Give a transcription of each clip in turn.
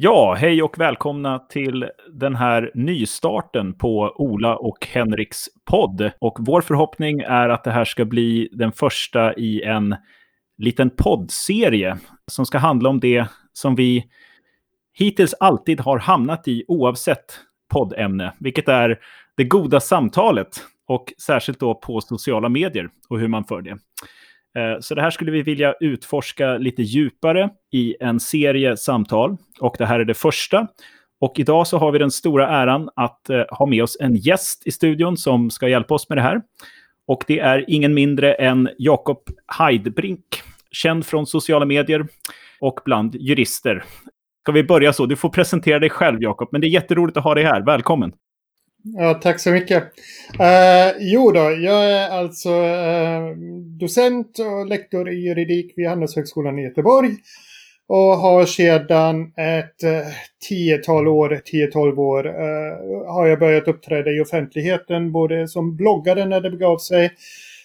Ja, hej och välkomna till den här nystarten på Ola och Henriks podd. Och vår förhoppning är att det här ska bli den första i en liten poddserie som ska handla om det som vi hittills alltid har hamnat i oavsett poddämne, vilket är det goda samtalet och särskilt då på sociala medier och hur man för det. Eh, så det här skulle vi vilja utforska lite djupare i en serie samtal. Och det här är det första. Och idag så har vi den stora äran att eh, ha med oss en gäst i studion som ska hjälpa oss med det här. Och det är ingen mindre än Jakob Heidbrink, känd från sociala medier och bland jurister. Ska vi börja så? Du får presentera dig själv, Jakob, men det är jätteroligt att ha dig här. Välkommen! Ja, tack så mycket. Uh, jo då, jag är alltså uh, docent och lektor i juridik vid Handelshögskolan i Göteborg. Och har sedan ett uh, tiotal år, 10-12 år, uh, har jag börjat uppträda i offentligheten, både som bloggare när det begav sig,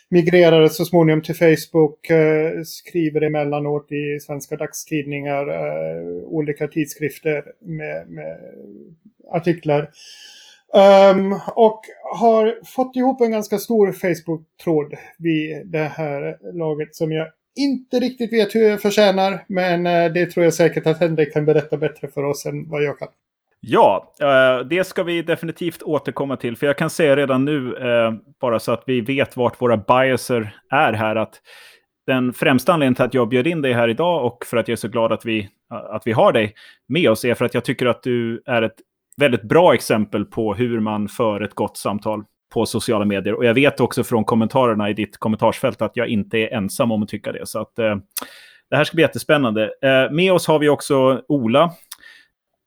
migrerade så småningom till Facebook, skriver emellanåt i svenska dagstidningar, olika tidskrifter med, med artiklar. Um, och har fått ihop en ganska stor Facebook-tråd vid det här laget som jag inte riktigt vet hur jag förtjänar. Men eh, det tror jag säkert att Henrik kan berätta bättre för oss än vad jag kan. Ja, eh, det ska vi definitivt återkomma till. För jag kan säga redan nu, eh, bara så att vi vet vart våra biaser är här, att den främsta anledningen till att jag bjöd in dig här idag och för att jag är så glad att vi, att vi har dig med oss är för att jag tycker att du är ett väldigt bra exempel på hur man för ett gott samtal på sociala medier. Och jag vet också från kommentarerna i ditt kommentarsfält att jag inte är ensam om att tycka det. Så att, eh, det här ska bli jättespännande. Eh, med oss har vi också Ola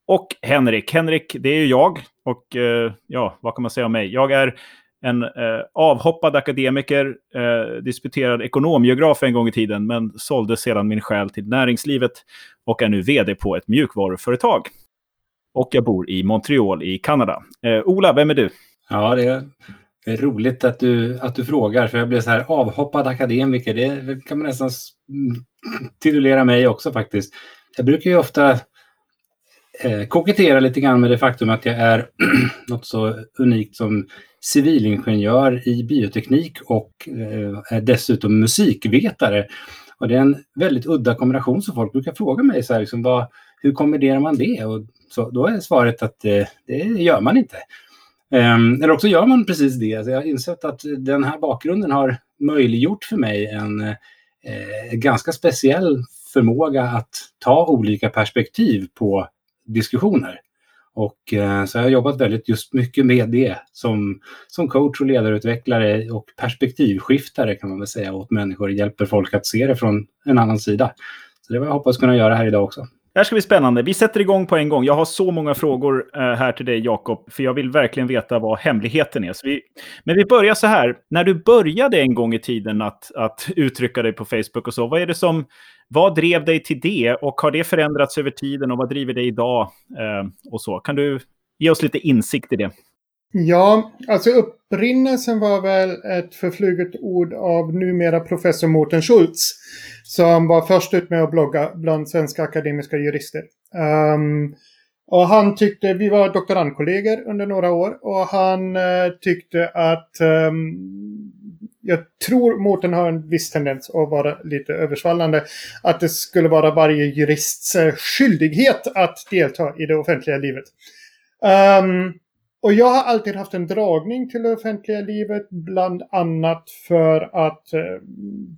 och Henrik. Henrik, det är ju jag. Och eh, ja, vad kan man säga om mig? Jag är en eh, avhoppad akademiker, eh, disputerad ekonomgeograf en gång i tiden, men sålde sedan min själ till näringslivet och är nu vd på ett mjukvaruföretag och jag bor i Montreal i Kanada. Eh, Ola, vem är du? Ja, det är, det är roligt att du, att du frågar, för jag blev så här avhoppad akademiker. Det kan man nästan titulera mig också faktiskt. Jag brukar ju ofta eh, kokettera lite grann med det faktum att jag är något så unikt som civilingenjör i bioteknik och eh, är dessutom musikvetare. Och det är en väldigt udda kombination som folk brukar fråga mig så här, liksom, vad, hur kombinerar man det? Och så då är svaret att eh, det gör man inte. Ehm, eller också gör man precis det. Alltså jag har insett att den här bakgrunden har möjliggjort för mig en eh, ganska speciell förmåga att ta olika perspektiv på diskussioner. Och eh, så jag har jobbat väldigt just mycket med det som, som coach och ledarutvecklare och perspektivskiftare kan man väl säga åt människor, hjälper folk att se det från en annan sida. Så det var jag hoppas kunna göra här idag också. Det här ska bli spännande. Vi sätter igång på en gång. Jag har så många frågor eh, här till dig, Jakob, för jag vill verkligen veta vad hemligheten är. Vi... Men vi börjar så här. När du började en gång i tiden att, att uttrycka dig på Facebook och så, vad är det som... Vad drev dig till det och har det förändrats över tiden och vad driver dig idag? Eh, och så. Kan du ge oss lite insikt i det? Ja, alltså upprinnelsen var väl ett förfluget ord av numera professor Mårten Schultz. Som var först ut med att blogga bland svenska akademiska jurister. Um, och han tyckte, vi var doktorandkollegor under några år och han uh, tyckte att um, jag tror Mårten har en viss tendens att vara lite översvallande. Att det skulle vara varje jurists eh, skyldighet att delta i det offentliga livet. Um, och jag har alltid haft en dragning till det offentliga livet, bland annat för att eh,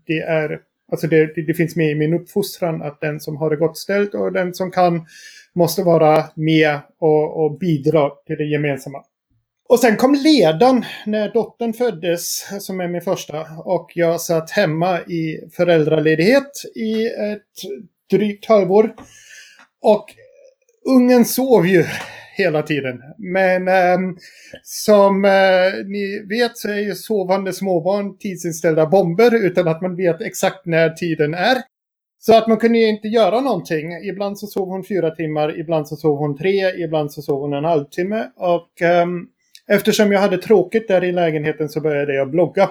det är Alltså det, det, finns med i min uppfostran att den som har det gott ställt och den som kan måste vara med och, och bidra till det gemensamma. Och sen kom ledan när dottern föddes, som är min första, och jag satt hemma i föräldraledighet i ett drygt halvår. Och ungen sov ju hela tiden. Men eh, som eh, ni vet så är ju sovande småbarn tidsinställda bomber utan att man vet exakt när tiden är. Så att man kunde ju inte göra någonting. Ibland så sov hon fyra timmar, ibland så sov hon tre, ibland så sov hon en halvtimme. Och eh, eftersom jag hade tråkigt där i lägenheten så började jag blogga.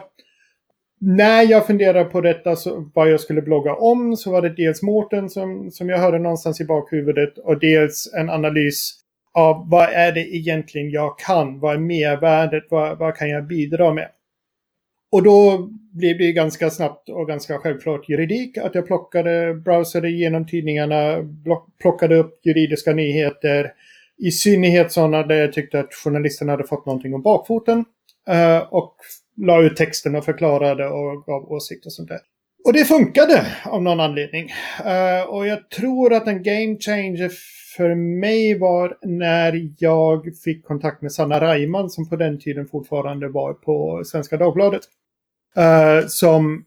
när jag funderade på detta, så, vad jag skulle blogga om, så var det dels Mårten som, som jag hörde någonstans i bakhuvudet och dels en analys av vad är det egentligen jag kan? Vad är mervärdet? Vad, vad kan jag bidra med? Och då blev det ganska snabbt och ganska självklart juridik. Att jag plockade, browsade igenom tidningarna, plockade upp juridiska nyheter. I synnerhet sådana där jag tyckte att journalisterna hade fått någonting om bakfoten. Eh, och la ut texten och förklarade och gav åsikter och sånt där. Och det funkade av någon anledning. Uh, och jag tror att en game changer för mig var när jag fick kontakt med Sanna Reimann som på den tiden fortfarande var på Svenska Dagbladet. Uh, som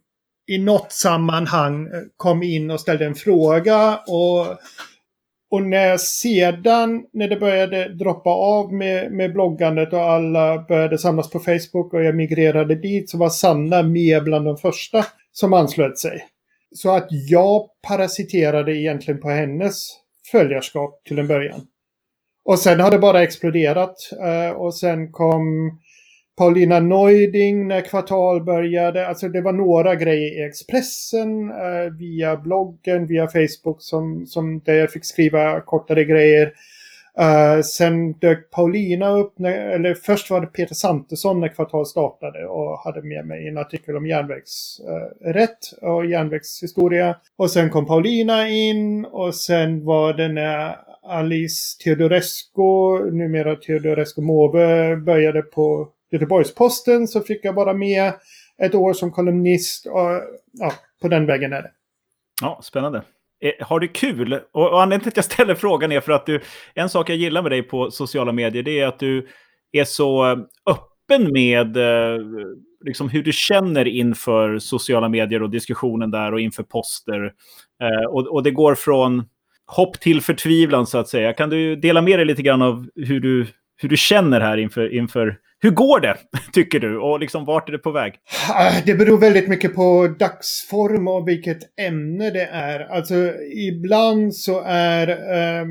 i något sammanhang kom in och ställde en fråga och och när sedan, när det började droppa av med, med bloggandet och alla började samlas på Facebook och jag migrerade dit så var Sanna med bland de första som anslöt sig. Så att jag parasiterade egentligen på hennes följarskap till en början. Och sen har det bara exploderat. Eh, och sen kom Paulina Neuding när kvartal började. Alltså det var några grejer i Expressen, eh, via bloggen, via Facebook som, som där jag fick skriva kortare grejer. Uh, sen dök Paulina upp, när, eller först var det Peter Santesson när kvartal startade och hade med mig en artikel om järnvägsrätt eh, uh, och järnvägshistoria. Och sen kom Paulina in och sen var det när Alice Teodorescu, numera Teodorescu Måbe, började på Göteborgs-Posten så fick jag vara med ett år som kolumnist och ja, på den vägen är det. Ja, spännande. Eh, har du kul? Och, och anledningen till att jag ställer frågan är för att du, en sak jag gillar med dig på sociala medier det är att du är så öppen med eh, liksom hur du känner inför sociala medier och diskussionen där och inför poster. Eh, och, och det går från hopp till förtvivlan så att säga. Kan du dela med dig lite grann av hur du, hur du känner här inför, inför hur går det, tycker du? Och liksom, vart är det på väg? Ah, det beror väldigt mycket på dagsform och vilket ämne det är. Alltså, ibland så är eh,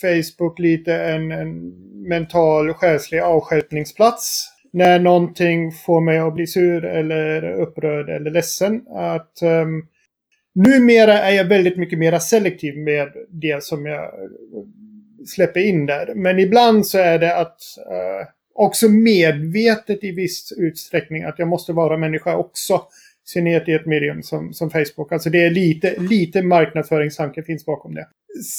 Facebook lite en, en mental, själslig avskälpningsplats. När någonting får mig att bli sur eller upprörd eller ledsen. Att, eh, numera är jag väldigt mycket mer selektiv med det som jag släpper in där. Men ibland så är det att eh, också medvetet i viss utsträckning att jag måste vara människa också. Synnerhet i ett medium som, som Facebook. Alltså det är lite, lite marknadsföringstanke finns bakom det.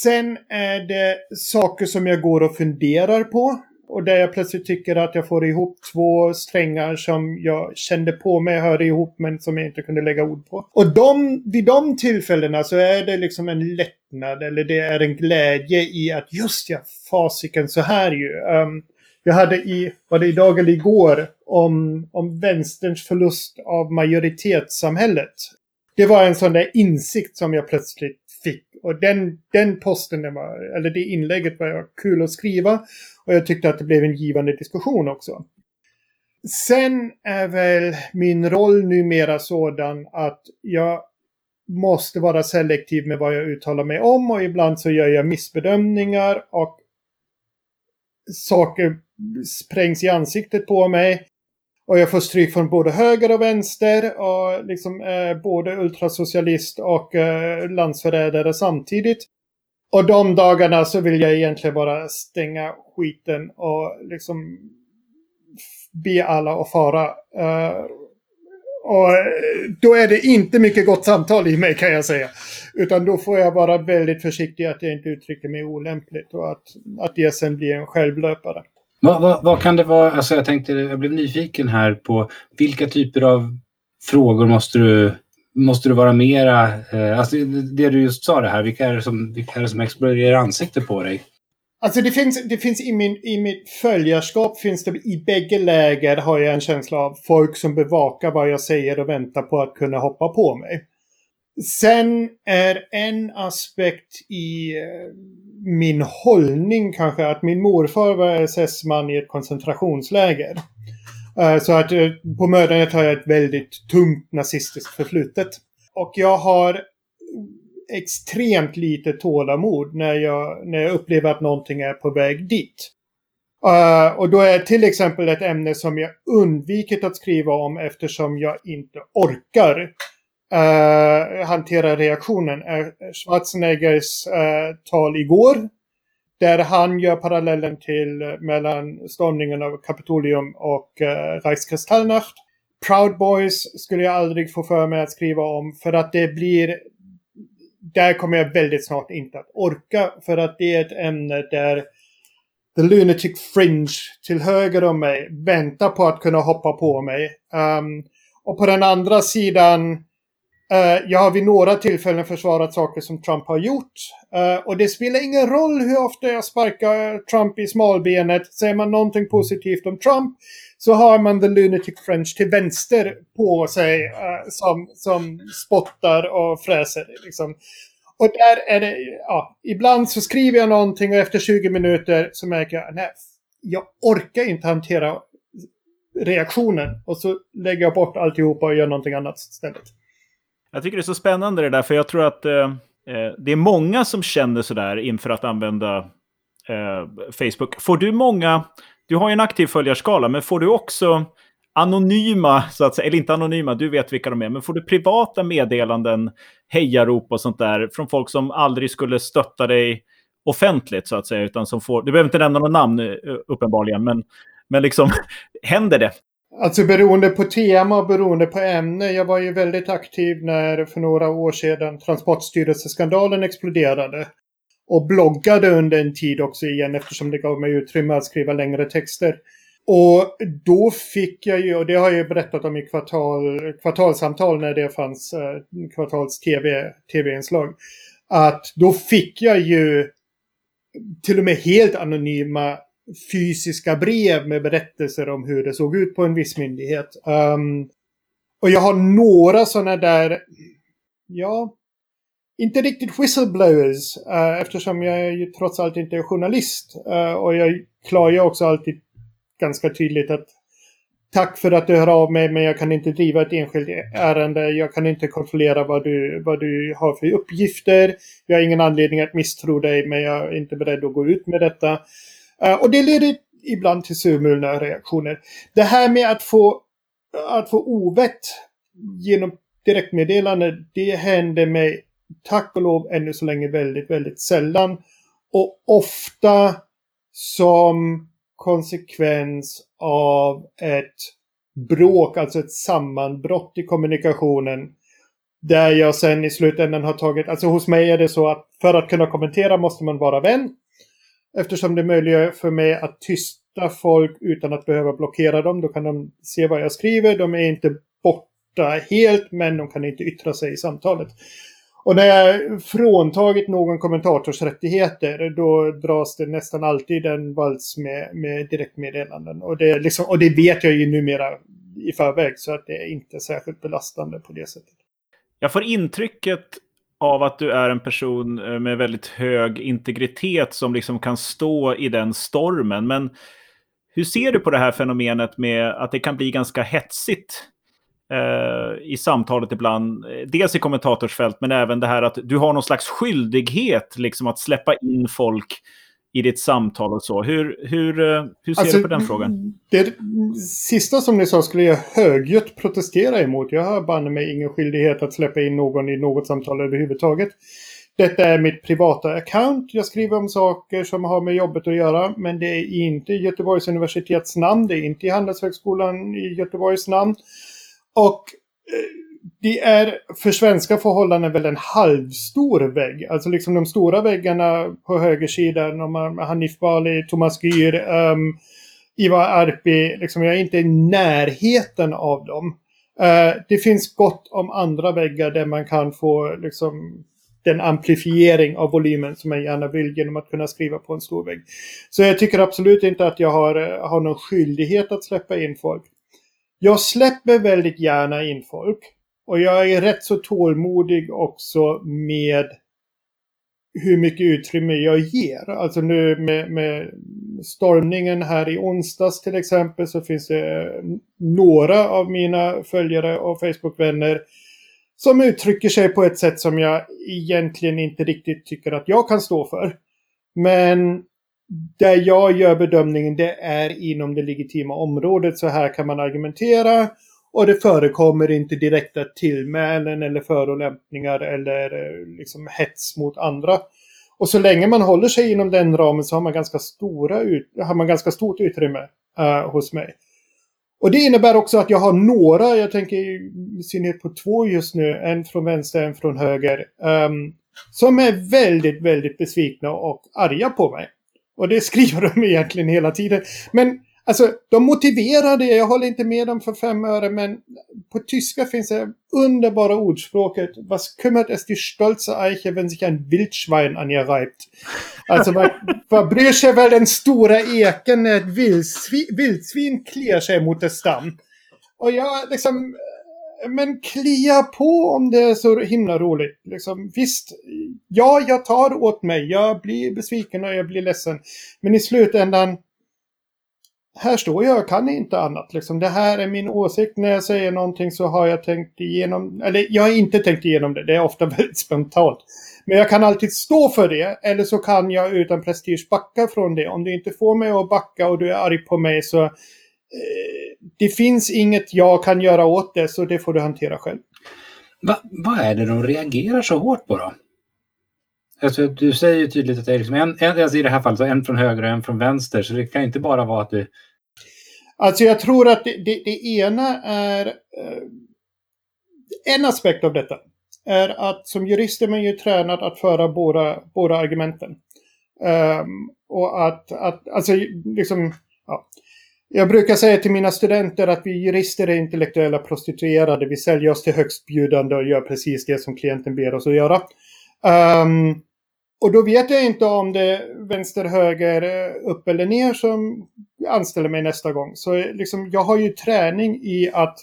Sen är det saker som jag går och funderar på. Och där jag plötsligt tycker att jag får ihop två strängar som jag kände på mig hörde ihop men som jag inte kunde lägga ord på. Och de, vid de tillfällena så är det liksom en lättnad eller det är en glädje i att just ja, fasiken så här ju. Um, jag hade i, var det idag eller igår, om, om vänsterns förlust av majoritetssamhället. Det var en sån där insikt som jag plötsligt fick. Och den, den posten, den var, eller det inlägget var kul att skriva. Och jag tyckte att det blev en givande diskussion också. Sen är väl min roll numera sådan att jag måste vara selektiv med vad jag uttalar mig om och ibland så gör jag missbedömningar och saker sprängs i ansiktet på mig. Och jag får stryk från både höger och vänster och liksom eh, både ultrasocialist och eh, landsförrädare samtidigt. Och de dagarna så vill jag egentligen bara stänga skiten och liksom be alla att fara. Uh, och då är det inte mycket gott samtal i mig kan jag säga. Utan då får jag vara väldigt försiktig att jag inte uttrycker mig olämpligt och att, att det sen blir en självlöpare. Vad, vad, vad, kan det vara? Alltså jag tänkte, jag blev nyfiken här på vilka typer av frågor måste du, måste du vara mera... Eh, alltså det du just sa det här, vilka är det som, vilka är det som exploderar ansiktet på dig? Alltså det finns, det finns i, min, i mitt följarskap finns det i bägge läger har jag en känsla av folk som bevakar vad jag säger och väntar på att kunna hoppa på mig. Sen är en aspekt i eh, min hållning kanske att min morfar var SS-man i ett koncentrationsläger. Eh, så att eh, på mördandet har jag ett väldigt tungt nazistiskt förflutet. Och jag har extremt lite tålamod när jag, när jag upplever att någonting är på väg dit. Uh, och då är till exempel ett ämne som jag undvikit att skriva om eftersom jag inte orkar uh, hantera reaktionen. Schwarzeneggers uh, tal igår. Där han gör parallellen till eh, mellan stormningen av Kapitolium och eh, Reichskristallnacht. Proud Boys skulle jag aldrig få för mig att skriva om för att det blir där kommer jag väldigt snart inte att orka för att det är ett ämne där The Lunatic Fringe till höger om mig väntar på att kunna hoppa på mig. Um, och på den andra sidan, uh, Eh, jag har vid några tillfällen försvarat saker som Trump har gjort. Eh, och det spelar ingen roll hur ofta jag sparkar Trump i smalbenet. Säger man någonting positivt om Trump så har man The Lunatic French till vänster på sig eh, som, som spottar och fräser. Liksom. Och där är det, ja, ibland så skriver jag någonting och efter 20 minuter så märker jag, nej, jag orkar inte hantera reaktionen. Och så lägger jag bort alltihopa och gör någonting annat istället. Jag tycker det är så spännande det där, för jag tror att eh, eh det är många som känner sådär inför att använda eh, Facebook. Får du många, du har ju en aktiv följarskala, men får du också anonyma, så att säga, eller inte anonyma, du vet vilka de är, men får du privata meddelanden, hejarop och sånt där från folk som aldrig skulle stötta dig offentligt så att säga, utan som får, du behöver inte nämna något namn eh, uppenbarligen, men, men liksom, händer det? Alltså beroende på tema och beroende på ämne. Jag var ju väldigt aktiv när för några år sedan Transportstyrelseskandalen exploderade. Och bloggade under en tid också igen eftersom det gav mig utrymme att skriva längre texter. Och då fick jag ju, och det har jag ju berättat om i kvartal, kvartalsamtal när det fanns eh, kvartals TV, tv-inslag. Att då fick jag ju till och med helt anonyma fysiska brev med berättelser om hur det såg ut på en viss myndighet. Um, och jag har några sådana där, ja, inte riktigt whistleblowers uh, eftersom jag ju trots allt inte är journalist. Uh, och jag klargör också alltid ganska tydligt att tack för att du hör av mig men jag kan inte driva ett enskilt e- ärende. Jag kan inte kontrollera vad du, vad du har för uppgifter. Jag har ingen anledning att misstro dig men jag är inte beredd att gå ut med detta. Eh, och det leder ibland till surmulna reaktioner. Det här med att få, att få ovett genom direktmeddelande, det händer mig tack och lov ännu så länge väldigt, väldigt sällan. Och ofta som konsekvens av ett bråk, alltså ett sammanbrott i kommunikationen. Där jag sen i slutändan har tagit, alltså hos mig är det så att för att kunna kommentera måste man vara vän. Eftersom det möjliggör för mig att tysta folk utan att behöva blockera dem. Då kan de se vad jag skriver. De är inte borta helt men de kan inte yttra sig i samtalet. Och när jag fråntagit någon kommentators rättigheter då dras det nästan alltid en vals med, med direktmeddelanden. Och det, liksom, och det vet jag ju numera i förväg så att det är inte särskilt belastande på det sättet. Jag får intrycket av att du är en person eh, med väldigt hög integritet som liksom kan stå i den stormen. Men hur ser du på det här fenomenet med att det kan bli ganska hetsigt Eh, i samtalet ibland. Dels i kommentatorsfält, men även det här att du har någon slags skyldighet liksom att släppa in folk i ditt samtal och så. Hur, hur, eh, hur ser alltså, du på den frågan? Det sista som ni sa skulle jag högljutt protestera emot. Jag har banne mig ingen skyldighet att släppa in någon i något samtal överhuvudtaget. Detta är mitt privata account. Jag skriver om saker som har med jobbet att göra. Men det är inte Göteborgs universitets namn. Det är inte Handelshögskolan i Göteborgs namn. Och eh, det är för svenska förhållanden väl en halvstor vägg. Alltså liksom de stora väggarna på högersidan, Hanif Bali, Thomas Gyr, um, Ivar Arpi, liksom jag är inte i närheten av dem. Uh, det finns gott om andra väggar där man kan få liksom den amplifiering av volymen som jag gärna vill genom att kunna skriva på en stor vägg. Så jag tycker absolut inte att jag har, eh, har någon skyldighet att släppa in folk. Jag släpper väldigt gärna in folk. Och jag är rätt så tålmodig också med hur mycket utrymme jag ger. Alltså nu med, med stormningen här i onsdags till exempel så finns det eh, några av mina följare och Facebookvänner som uttrycker sig på ett sätt som jag egentligen inte riktigt tycker att jag kan stå för. Men där jag gör bedömningen det är inom det legitima området. Så här kan man argumentera. Och det förekommer inte direkta tillmälen eller förolämpningar eller eh, liksom hets mot andra. Och så länge man håller sig inom den ramen så har man ganska, stora ut, har man ganska stort utrymme uh, hos mig. Och det innebär också att jag har några, jag tänker i synnerhet på två just nu, en från vänster, en från höger, um, som är väldigt, väldigt besvikna och arga på mig. Och det skriver de egentligen hela tiden. Men Alltså, de motiverar det. Jag håller inte med dem för fem öre, men på tyska finns det underbara ordspråket Was kümmert es die stolze Eiche, wenn sich ein Wildschwein an ihr reibt? Alltså, vad, vad bryr sig väl den stora eken när ett vildsvin, vildsvin kliar sig mot en stam? Och jag liksom... Men klia på om det är så himla roligt. Liksom, visst, ja, jag tar åt mig. Jag blir besviken och jag blir ledsen. Men i slutändan här står jag och kan inte annat. Liksom. Det här är min åsikt. När jag säger någonting så har jag tänkt igenom, eller jag har inte tänkt igenom det. Det är ofta väldigt spontant. Men jag kan alltid stå för det. Eller så kan jag utan prestige backa från det. Om du inte får mig att backa och du är arg på mig så... Eh, det finns inget jag kan göra åt det, så det får du hantera själv. Va, vad är det de reagerar så hårt på då? Alltså, du säger ju tydligt att det är liksom en, en, alltså i det här fallet så en från höger och en från vänster. Så det kan inte bara vara att du... Alltså jag tror att det, det, det ena är... Eh, en aspekt av detta är att som jurist är man ju tränad att föra båda, båda argumenten. Um, och att, att alltså liksom... Ja. Jag brukar säga till mina studenter att vi jurister är intellektuella prostituerade. Vi säljer oss till högstbjudande och gör precis det som klienten ber oss att göra. Um, och då vet jag inte om det är vänster, höger, upp eller ner som anställer mig nästa gång. Så liksom, jag har ju träning i att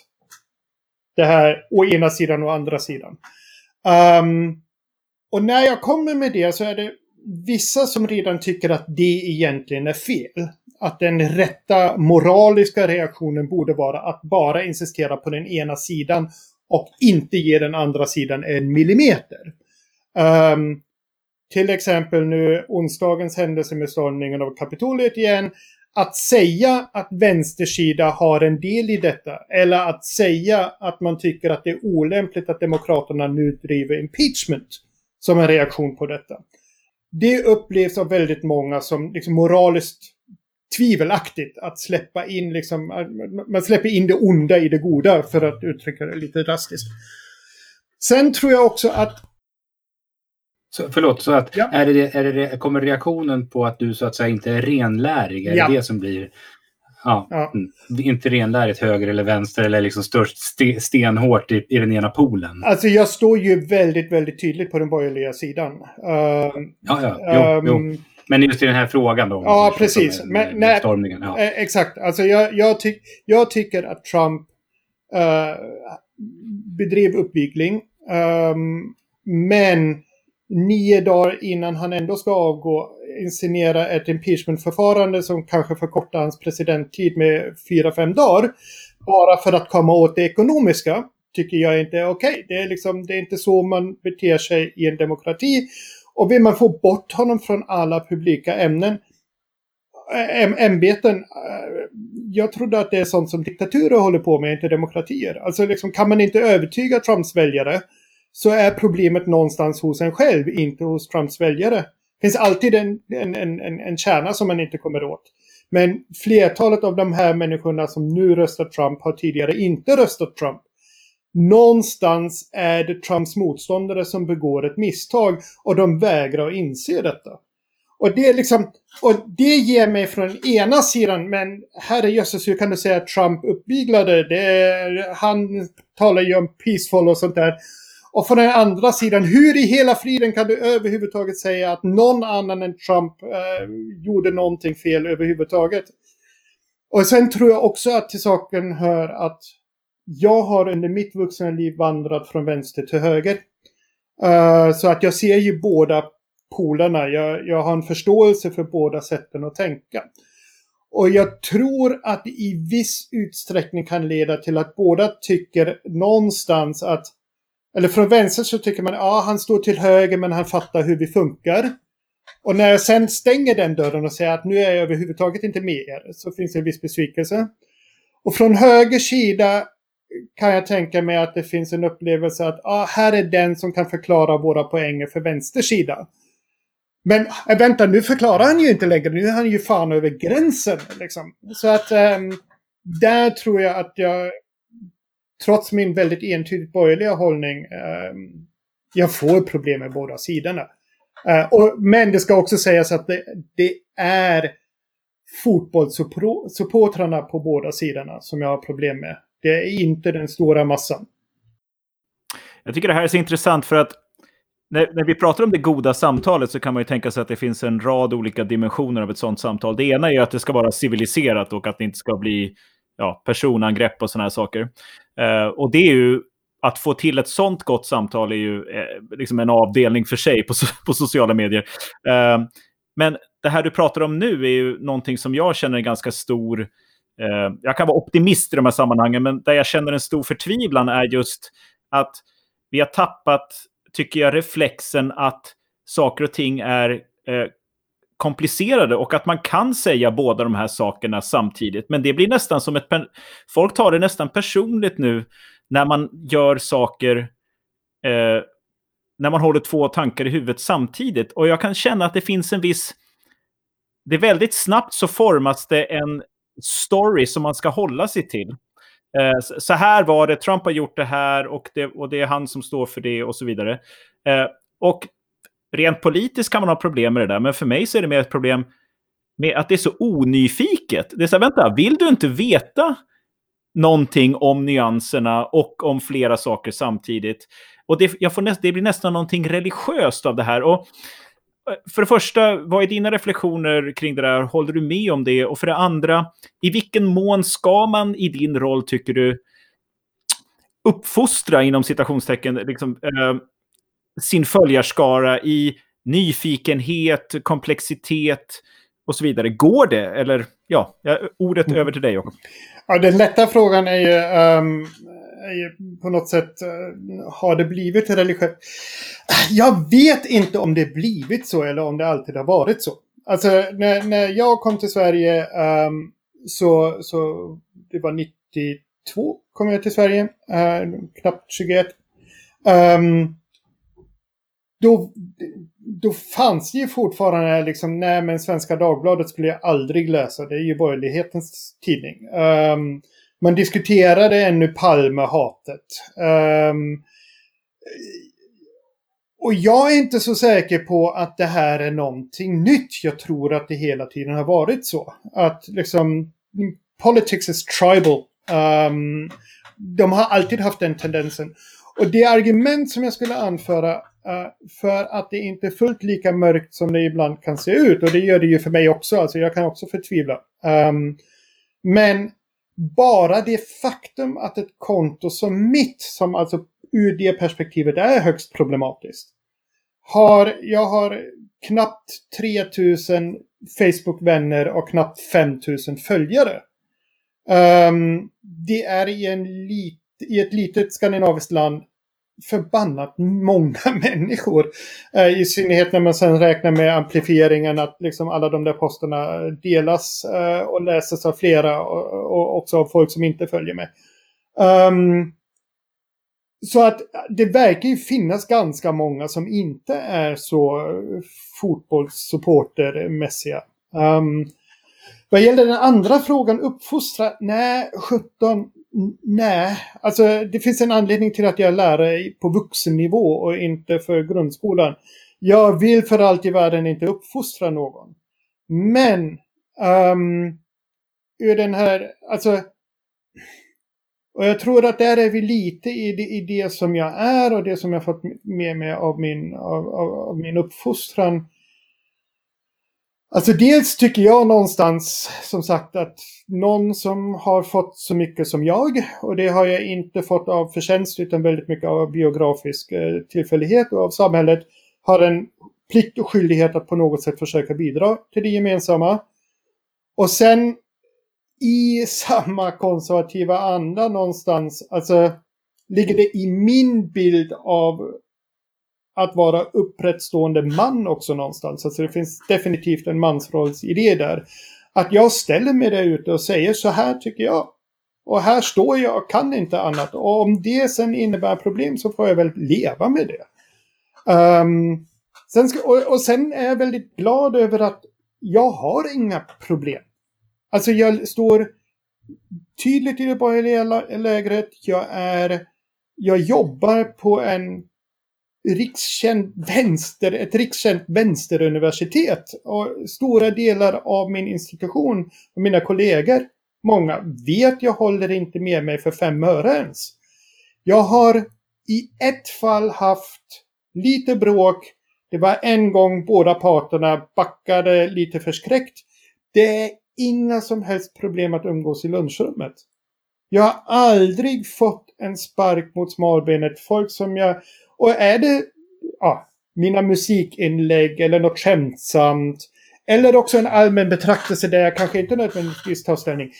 det här å ena sidan och andra sidan. Um, och när jag kommer med det så är det vissa som redan tycker att det egentligen är fel. Att den rätta moraliska reaktionen borde vara att bara insistera på den ena sidan och inte ge den andra sidan en millimeter. Um, till exempel nu onsdagens händelse med stormningen av Kapitoliet igen. Att säga att vänstersida har en del i detta. Eller att säga att man tycker att det är olämpligt att Demokraterna nu driver impeachment. Som en reaktion på detta. Det upplevs av väldigt många som liksom moraliskt tvivelaktigt att släppa in liksom, man släpper in det onda i det goda för att uttrycka det lite drastiskt. Sen tror jag också att så, förlåt, så att ja. är det, är det, kommer reaktionen på att du så att säga inte är renlärig? Är ja. det det som blir... Ja, ja. Mm. Inte renlärigt höger eller vänster eller liksom störst st stenhårt i, i den ena polen. Alltså jag står ju väldigt, väldigt tydligt på den borgerliga sidan. Uh, ja, ja. Jo, um, jo. Men just i den här frågan då? Ja, precis. Med, med, med stormningen. Ja. Eh, exakt. Alltså jag, jag, ty jag tycker att Trump uh, bedrev uppvigling. Um, men nio dagar innan han ändå ska avgå inscenera ett impeachmentförfarande som kanske förkortar hans presidenttid med fyra, fem dagar. Bara för att komma åt det ekonomiska tycker jag inte är okej. Okay. Det, är liksom, det är inte så man beter sig i en demokrati. Och vill man få bort honom från alla publika ämnen, ämbeten, jag trodde att det är sånt som diktaturer håller på med, inte demokratier. Alltså liksom, kan man inte övertyga Trumps väljare så är problemet någonstans hos en själv, inte hos Trumps väljare. Det finns alltid en, en, en, en kärna som man inte kommer åt. Men flertalet av de här människorna som nu röstar Trump har tidigare inte röstat Trump. Någonstans är det Trumps motståndare som begår ett misstag och de vägrar att inse detta. Och det, liksom, och det ger mig från ena sidan, men herrejösses hur kan du säga att Trump uppviglade? Det han talar ju om peaceful och sånt där. Och från den andra sidan, hur i hela friden kan du överhuvudtaget säga att någon annan än Trump eh, gjorde någonting fel överhuvudtaget? Och sen tror jag också att till saken hör att jag har under mitt vuxna liv vandrat från vänster till höger. Uh, så att jag ser ju båda polerna, Jag, jag har en förståelse för båda sätten att tänka. Och jag tror att det i viss utsträckning kan leda till att båda tycker någonstans att eller från vänster så tycker man, ja han står till höger men han fattar hur vi funkar. Och när jag sen stänger den dörren och säger att nu är jag överhuvudtaget inte med er så finns det en viss besvikelse. Och från höger sida kan jag tänka mig att det finns en upplevelse att ah, här är den som kan förklara våra poänger för vänster sida. Men äh, vänta, nu förklarar han ju inte längre. Nu är han ju fan över gränsen. Liksom. Så att ähm, där tror jag att jag, trots min väldigt entydigt borgerliga hållning, ehm, jag får problem med båda sidorna. Eh, och, men det ska också sägas att det, det är fotbollssupportrarna på båda sidorna som jag har problem med. Det är inte den stora massan. Jag tycker det här är så intressant för att när, när, vi pratar om det goda samtalet så kan man ju tänka sig att det finns en rad olika dimensioner av ett sådant samtal. Det ena är ju att det ska vara civiliserat och att det inte ska bli ja, personangrepp och sådana här saker. Eh, och det är ju att få till ett sådant gott samtal är ju eh, liksom en avdelning för sig på, på sociala medier. Eh, men det här du pratar om nu är ju någonting som jag känner är ganska stor Eh, jag kan vara optimist i de här sammanhangen, men där jag känner en stor förtvivlan är just att vi har tappat, tycker jag, reflexen att saker och ting är eh, komplicerade och att man kan säga båda de här sakerna samtidigt. Men det blir nästan som ett... Folk tar det nästan personligt nu när man gör saker... Eh, när man håller två tankar i huvudet samtidigt. Och jag kan känna att det finns en viss... Det är väldigt snabbt så formas det en story som man ska hålla sig till. Eh, så här var det, Trump har gjort det här och det, och det är han som står för det och så vidare. Eh, och rent politiskt kan man ha problem med det där, men för mig så är det mer ett problem med att det är så onyfiket. Det är så här, vänta, vill du inte veta någonting om nyanserna och om flera saker samtidigt? Och det, jag får näst, det blir nästan någonting religiöst av det här. Och eh, för det första, vad är dina reflektioner kring det där? Håller du med om det? Och för det andra, i vilken mån ska man i din roll, tycker du, uppfostra, inom citationstecken, liksom, eh, sin följarskara i nyfikenhet, komplexitet och så vidare? Går det? Eller, ja, ordet mm. över till dig, Jakob. Ja, den lätta frågan är ju um, på något sätt uh, har det blivit religiöst? Jag vet inte om det blivit så eller om det alltid har varit så. Alltså när, när jag kom till Sverige um, så, så det var 92 kom jag till Sverige, uh, knappt 21. Um, då, då fanns det ju fortfarande liksom, nej men Svenska Dagbladet skulle jag aldrig läsa, det är ju borgerlighetens tidning. Um, man diskuterade ännu Palmehatet. Um, och jag är inte så säker på att det här är någonting nytt. Jag tror att det hela tiden har varit så. Att liksom, politics is tribal. Um, de har alltid haft den tendensen. Och det argument som jag skulle anföra Eh, för att det inte är fullt lika mörkt som det ibland kan se ut, och det gör det ju för mig också, alltså jag kan också förtvivla. Um, men bara det faktum att ett konto som mitt, som alltså ur det perspektivet är högst problematiskt, har, jag har knappt 3000 Facebook-vänner och knappt 5000 följare. Um, det är i, en lit, i ett litet skandinaviskt land förbannat många människor. Eh, I synnerhet när man sen räknar med amplifieringen att liksom alla de där posterna delas eh, och läses av flera och, och, också av folk som inte följer med. Um, så att det verkar ju finnas ganska många som inte är så fotbollssupportermässiga. Um, vad gäller den andra frågan, uppfostra? Nej, 17. Nej, alltså det finns en anledning till att jag är lärare på vuxennivå och inte för grundskolan. Jag vill för allt i världen inte uppfostra någon. Men um, ur den här, alltså och jag tror att där är vi lite i det, i det som jag är och det som jag fått med mig av min, av, av, av min uppfostran. Alltså dels tycker jag någonstans som sagt att någon som har fått så mycket som jag och det har jag inte fått av förtjänst utan väldigt mycket av biografisk eh, tillfällighet och av samhället har en plikt och skyldighet att på något sätt försöka bidra till det gemensamma. Och sen i samma konservativa anda någonstans, alltså ligger det i min bild av att vara upprättstående man också någonstans. Alltså det finns definitivt en mansrollsidé där. Att jag ställer mig där ute och säger så här tycker jag. Och här står jag och kan inte annat. Och om det sen innebär problem så får jag väl leva med det. Um, sen ska, och, och sen är jag väldigt glad över att jag har inga problem. Alltså jag står tydligt i det borgerliga lägret. Jag är... Jag jobbar på en rikskänd vänster, ett rikskänt vänsteruniversitet. Och stora delar av min institution och mina kollegor, många, vet jag håller inte med mig för fem öre ens. Jag har i ett fall haft lite bråk. Det var en gång båda parterna backade lite förskräckt. Det är inga som helst problem att umgås i lunchrummet. Jag har aldrig fått en spark mot smalbenet. Folk som jag... Och är det ja, mina musikinlägg eller något skämtsamt. Eller också en allmän betraktelse där jag kanske inte nödvändigtvis tar ställning.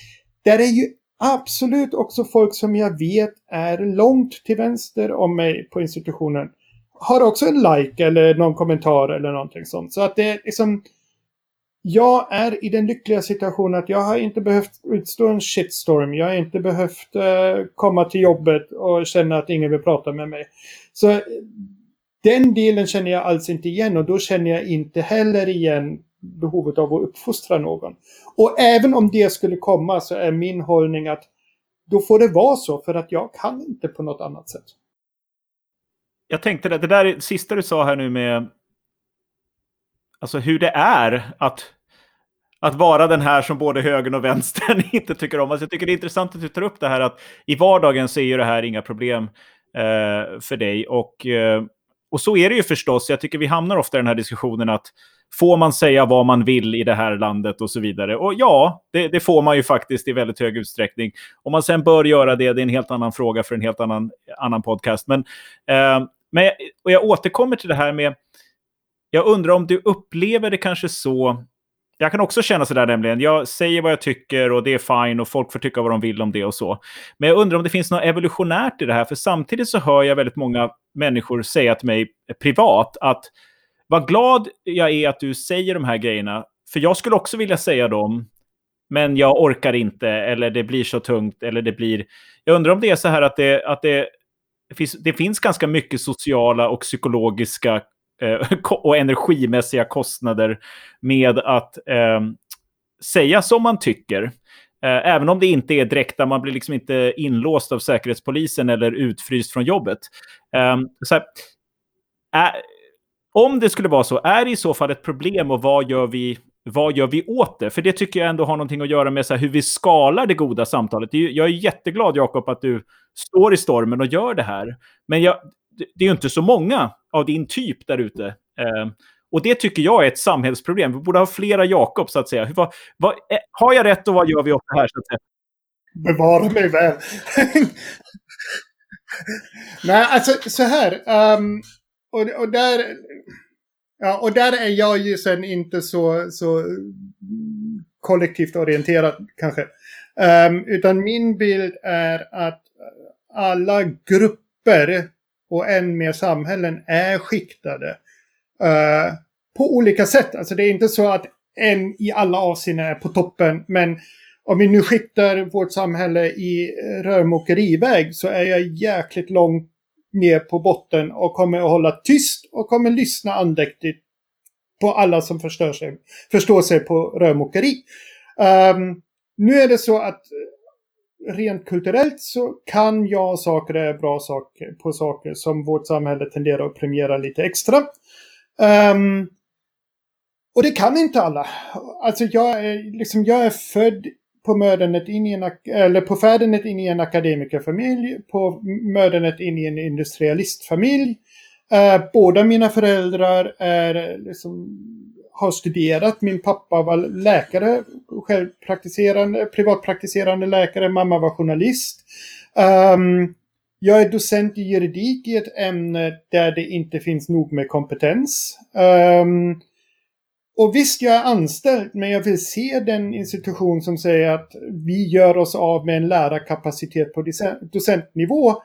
Där är ju absolut också folk som jag vet är långt till vänster om mig på institutionen. Har också en like eller någon kommentar eller någonting sånt. Så att det är liksom jag är i den lyckliga situationen att jag har inte behövt utstå en shitstorm. Jag har inte behövt uh, komma till jobbet och känna att ingen vill prata med mig. Så eh, den delen känner jag alls inte igen och då känner jag inte heller igen behovet av att uppfostra någon. Och även om det skulle komma så är min hållning att då får det vara så för att jag kan inte på något annat sätt. Jag tänkte det, det där sista du sa här nu med alltså hur det är att, att vara den här som både högern och vänstern inte tycker om. Alltså jag tycker det är intressant att du tar upp det här att i vardagen så är ju det här inga problem Eh, för dig. Och, eh, och så är det ju förstås. Jag tycker vi hamnar ofta i den här diskussionen att får man säga vad man vill i det här landet och så vidare. Och ja, det, det, får man ju faktiskt i väldigt hög utsträckning. Om man sen bör göra det, det är en helt annan fråga för en helt annan, annan podcast. Men, eh, men och jag återkommer till det här med jag undrar om du upplever det kanske så... Jag kan också känna sådär nämligen. Jag säger vad jag tycker och det är fine och folk får tycka vad de vill om det och så. Men jag undrar om det finns något evolutionärt i det här. För samtidigt så hör jag väldigt många människor säga till mig privat att vad glad jag är att du säger de här grejerna. För jag skulle också vilja säga dem. Men jag orkar inte eller det blir så tungt eller det blir... Jag undrar om det är så här att det, att det, det finns, det finns ganska mycket sociala och psykologiska Eh, och energimässiga kostnader med att eh, säga som man tycker. Eh, även om det inte är direkt där man blir liksom inte inlåst av Säkerhetspolisen eller utfryst från jobbet. Eh, så här, är, om det skulle vara så, är det i så fall ett problem och vad gör vi vad gör vi åt det? För det tycker jag ändå har någonting att göra med så hur vi skalar det goda samtalet. Jag är jätteglad, Jakob, att du står i stormen och gör det här. Men jag, det är ju inte så många av din typ där ute. Eh, och det tycker jag är ett samhällsproblem. Vi borde ha flera Jakob, så att säga. Vad, vad, eh, har jag rätt och vad gör vi åt det här? Så att säga? Bevara mig väl. Nej, alltså så här. Um, och, och, där, ja, och där är jag ju sen inte så, så kollektivt orienterad kanske. Um, utan min bild är att alla grupper och än mer samhällen är skiktade uh, på olika sätt. Alltså det är inte så att en i alla avseenden är på toppen, men om vi nu skiktar vårt samhälle i eh, rörmokeriväg så är jag jäkligt långt ner på botten och kommer att hålla tyst och kommer lyssna andäktigt på alla som förstår sig, förstår sig på rörmokeri. Um, nu är det så att rent kulturellt så kan jag saker är bra saker på saker som vårt samhälle tenderar att premiera lite extra. Um, och det kan inte alla. Alltså jag är, liksom, jag är född på mödernet in i en, eller på färdenet in i en akademikerfamilj, på mödernet in i en industrialistfamilj. Uh, båda mina föräldrar är liksom har studerat. Min pappa var läkare, självpraktiserande, privatpraktiserande läkare. Mamma var journalist. Um, jag är docent i juridik i ett ämne där det inte finns nog med kompetens. Um, och visst, jag är anställd, men jag vill se den institution som säger att vi gör oss av med en lärarkapacitet på docentnivå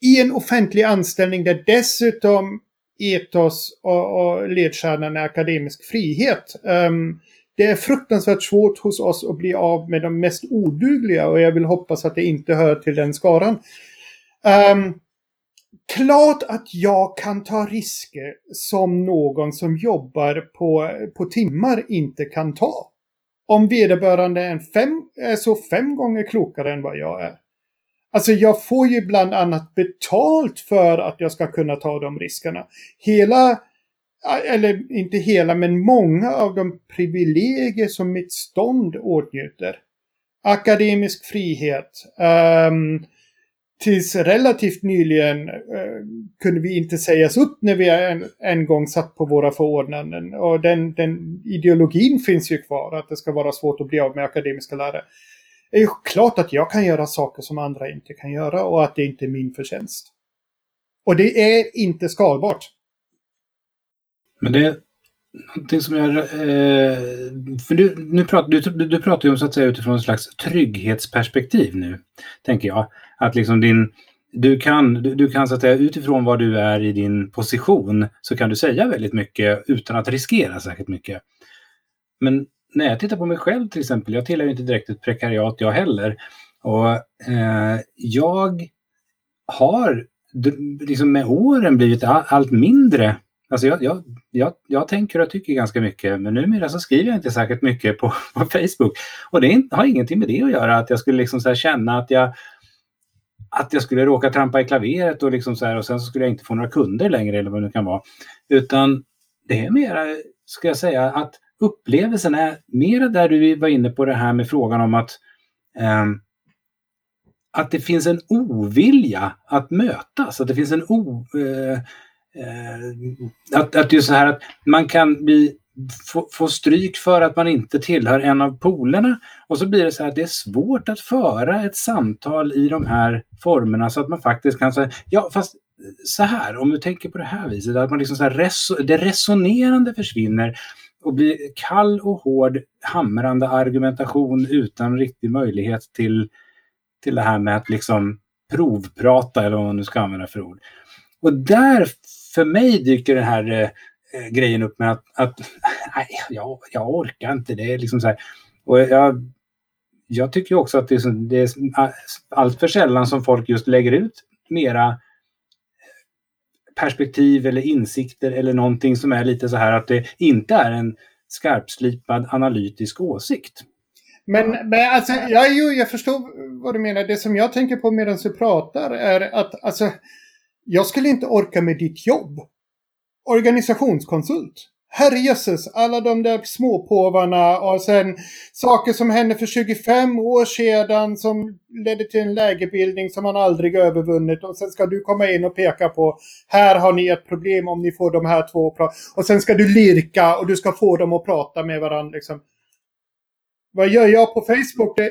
i en offentlig anställning där dessutom etos och, och ledstjärnan är akademisk frihet. Um, det är fruktansvärt svårt hos oss att bli av med de mest odugliga och jag vill hoppas att det inte hör till den skaran. Um, klart att jag kan ta risker som någon som jobbar på, på timmar inte kan ta. Om vederbörande är, fem, är så fem gånger klokare än vad jag är. Alltså jag får ju bland annat betalt för att jag ska kunna ta de riskerna. Hela, eller inte hela, men många av de privilegier som mitt stånd åtnjuter. Akademisk frihet. Um, tills relativt nyligen uh, kunde vi inte sägas upp när vi en, en gång satt på våra förordnanden. Och den, den ideologin finns ju kvar, att det ska vara svårt att bli av med akademiska lärare är ju klart att jag kan göra saker som andra inte kan göra och att det inte är min förtjänst. Och det är inte skalbart. Men det är någonting som jag... Eh, för du, nu pratar, du, du pratar ju om så att säga utifrån ett slags trygghetsperspektiv nu, tänker jag. Att liksom din... Du kan, du, du kan så att säga utifrån vad du är i din position så kan du säga väldigt mycket utan att riskera särskilt mycket. Men när jag tittar på mig själv till exempel, jag tillhör inte direkt ett prekariat jag heller. Och eh, jag har liksom med åren blivit allt mindre. Alltså jag, jag, jag, jag tänker och tycker ganska mycket, men numera så skriver jag inte särskilt mycket på, på Facebook. Och det har ingenting med det att göra, att jag skulle liksom så känna att jag att jag skulle råka trampa i klaveret och, liksom så här, och sen så skulle jag inte få några kunder längre eller vad det kan vara. Utan det är mera, ska jag säga, att upplevelsen är mera där du var inne på det här med frågan om att eh, att det finns en ovilja att mötas, att det finns en o... Eh, eh, att, att det är så här att man kan bli, få, få stryk för att man inte tillhör en av polerna och så blir det så här att det är svårt att föra ett samtal i de här formerna så att man faktiskt kan säga, ja fast så här, om du tänker på det här viset, att man liksom så här reso, det resonerande försvinner och blir kall och hård hamrande argumentation utan riktig möjlighet till, till det här med att liksom provprata eller vad man nu ska använda för ord. Och där för mig dyker den här eh, eh grejen upp med att, att nej, jag, jag orkar inte. Det är liksom så här. Och jag, jag tycker också att det är, så, det är allt för sällan som folk just lägger ut mera perspektiv eller insikter eller någonting som är lite så här att det inte är en skarpslipad analytisk åsikt. Men, men alltså, ja, jo, jag förstår vad du menar. Det som jag tänker på medan du pratar är att alltså, jag skulle inte orka med ditt jobb. Organisationskonsult herrejösses, alla de där småpåvarna och sen saker som hände för 25 år sedan som ledde till en lägebildning som man aldrig övervunnit och sen ska du komma in och peka på här har ni ett problem om ni får de här två och sen ska du lirka och du ska få dem att prata med varandra liksom. Vad gör jag på Facebook? Det,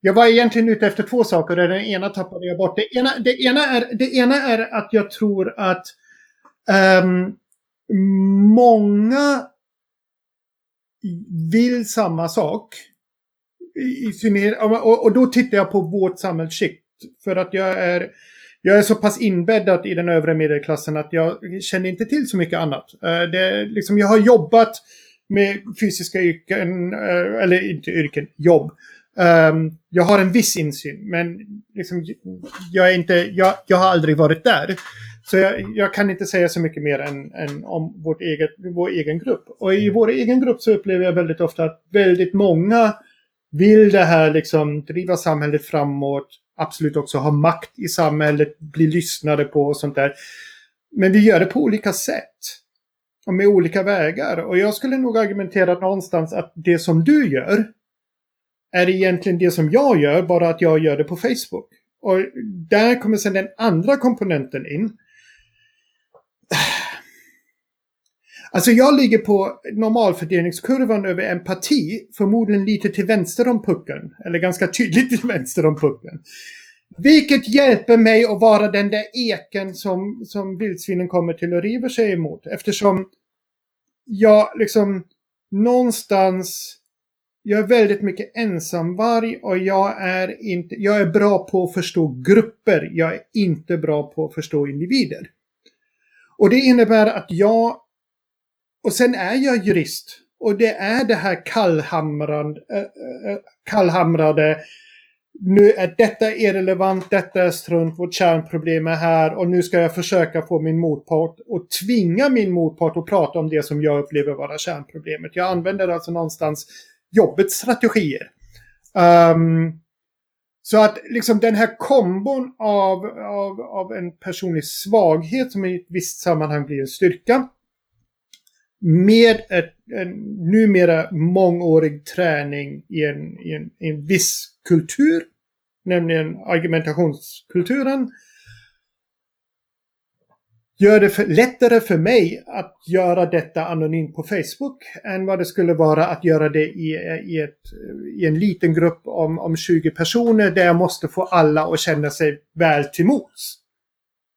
jag var egentligen ute efter två saker. Den ena tappade jag bort. Det ena, det ena, är, det ena är att jag tror att um, många vill samma sak. I, i och, och då tittar jag på vårt samhällsskikt. För att jag är, jag är så pass inbäddad i den övre medelklassen att jag känner inte till så mycket annat. Eh, det, liksom, jag har jobbat med fysiska yrken, eh, eller inte yrken, jobb. Um, jag har en viss insyn, men liksom, jag, är inte, jag, jag har aldrig varit där. Så jag, jag, kan inte säga så mycket mer än, än, om vårt eget, vår egen grupp. Och i vår egen grupp så upplever jag väldigt ofta att väldigt många vill det här liksom driva samhället framåt, absolut också ha makt i samhället, bli lyssnade på och sånt där. Men vi gör det på olika sätt. Och med olika vägar. Och jag skulle nog argumentera någonstans att det som du gör är egentligen det som jag gör, bara att jag gör det på Facebook. Och där kommer sedan den andra komponenten in. Alltså jag ligger på normalfördelningskurvan över empati, förmodligen lite till vänster om pucken. Eller ganska tydligt till vänster om pucken. Vilket hjälper mig att vara den där eken som, som vildsvinen kommer till och river sig emot. Eftersom jag liksom någonstans jag är väldigt mycket ensamvarg och jag är, inte, jag är bra på att förstå grupper. Jag är inte bra på att förstå individer. Och det innebär att jag, och sen är jag jurist. Och det är det här kallhamrande, kallhamrade nu är detta irrelevant, detta är strunt, vårt kärnproblem är här och nu ska jag försöka få min motpart och tvinga min motpart att prata om det som jag upplever vara kärnproblemet. Jag använder alltså någonstans jobbets strategier. Um, så att liksom den här kombon av, av, av en personlig svaghet som i ett visst sammanhang blir en styrka med ett, en numera mångårig träning i en, i en, i en viss kultur, nämligen argumentationskulturen, gör det för, lättare för mig att göra detta anonymt på Facebook än vad det skulle vara att göra det i, i, ett, i en liten grupp om, om 20 personer där jag måste få alla att känna sig väl till mots.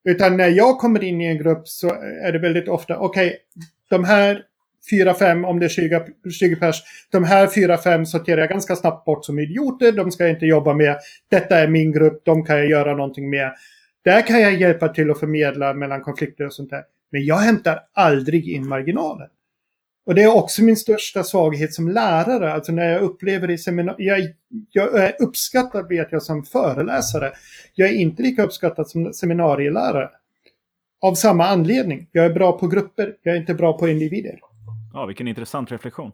Utan när jag kommer in i en grupp så är det väldigt ofta, okej, okay, de här fyra, fem, om det är 20, 20 pers. De här fyra, fem sorterar jag ganska snabbt bort som idioter. De ska jag inte jobba med. Detta är min grupp, de kan jag göra någonting med. Där kan jag hjälpa till att förmedla mellan konflikter och sånt där. Men jag hämtar aldrig in marginalen. Och det är också min största svaghet som lärare. Alltså när jag upplever i seminarier. Jag, jag är uppskattad vet jag som föreläsare. Jag är inte lika uppskattad som seminarielärare. Av samma anledning. Jag är bra på grupper, jag är inte bra på individer. Ja, vilken intressant reflektion.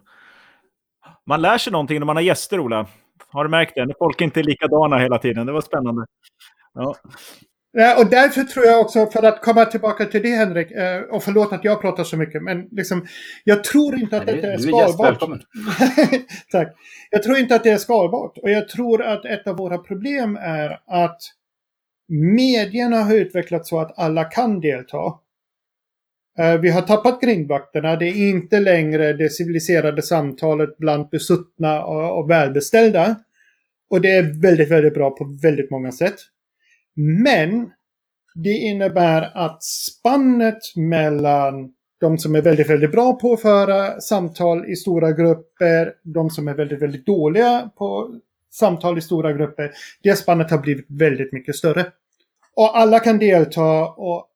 Man lär sig någonting när man har gäster, Ola. Har du märkt det? När folk inte är likadana hela tiden. Det var spännande. Ja. Och därför tror jag också, för att komma tillbaka till det Henrik, eh, och förlåt att jag pratar så mycket, men liksom, jag tror inte att detta är skalbart. Tack. Jag tror inte att det är skalbart. Och jag tror att ett av våra problem är att medierna har utvecklats så att alla kan delta. Eh, vi har tappat grindvakterna. Det är inte längre det civiliserade samtalet bland besuttna och välbeställda. Och det är väldigt, väldigt bra på väldigt många sätt. Men det innebär att spannet mellan de som är väldigt, väldigt bra på att föra samtal i stora grupper, de som är väldigt, väldigt dåliga på samtal i stora grupper, det spannet har blivit väldigt mycket större. Och alla kan delta och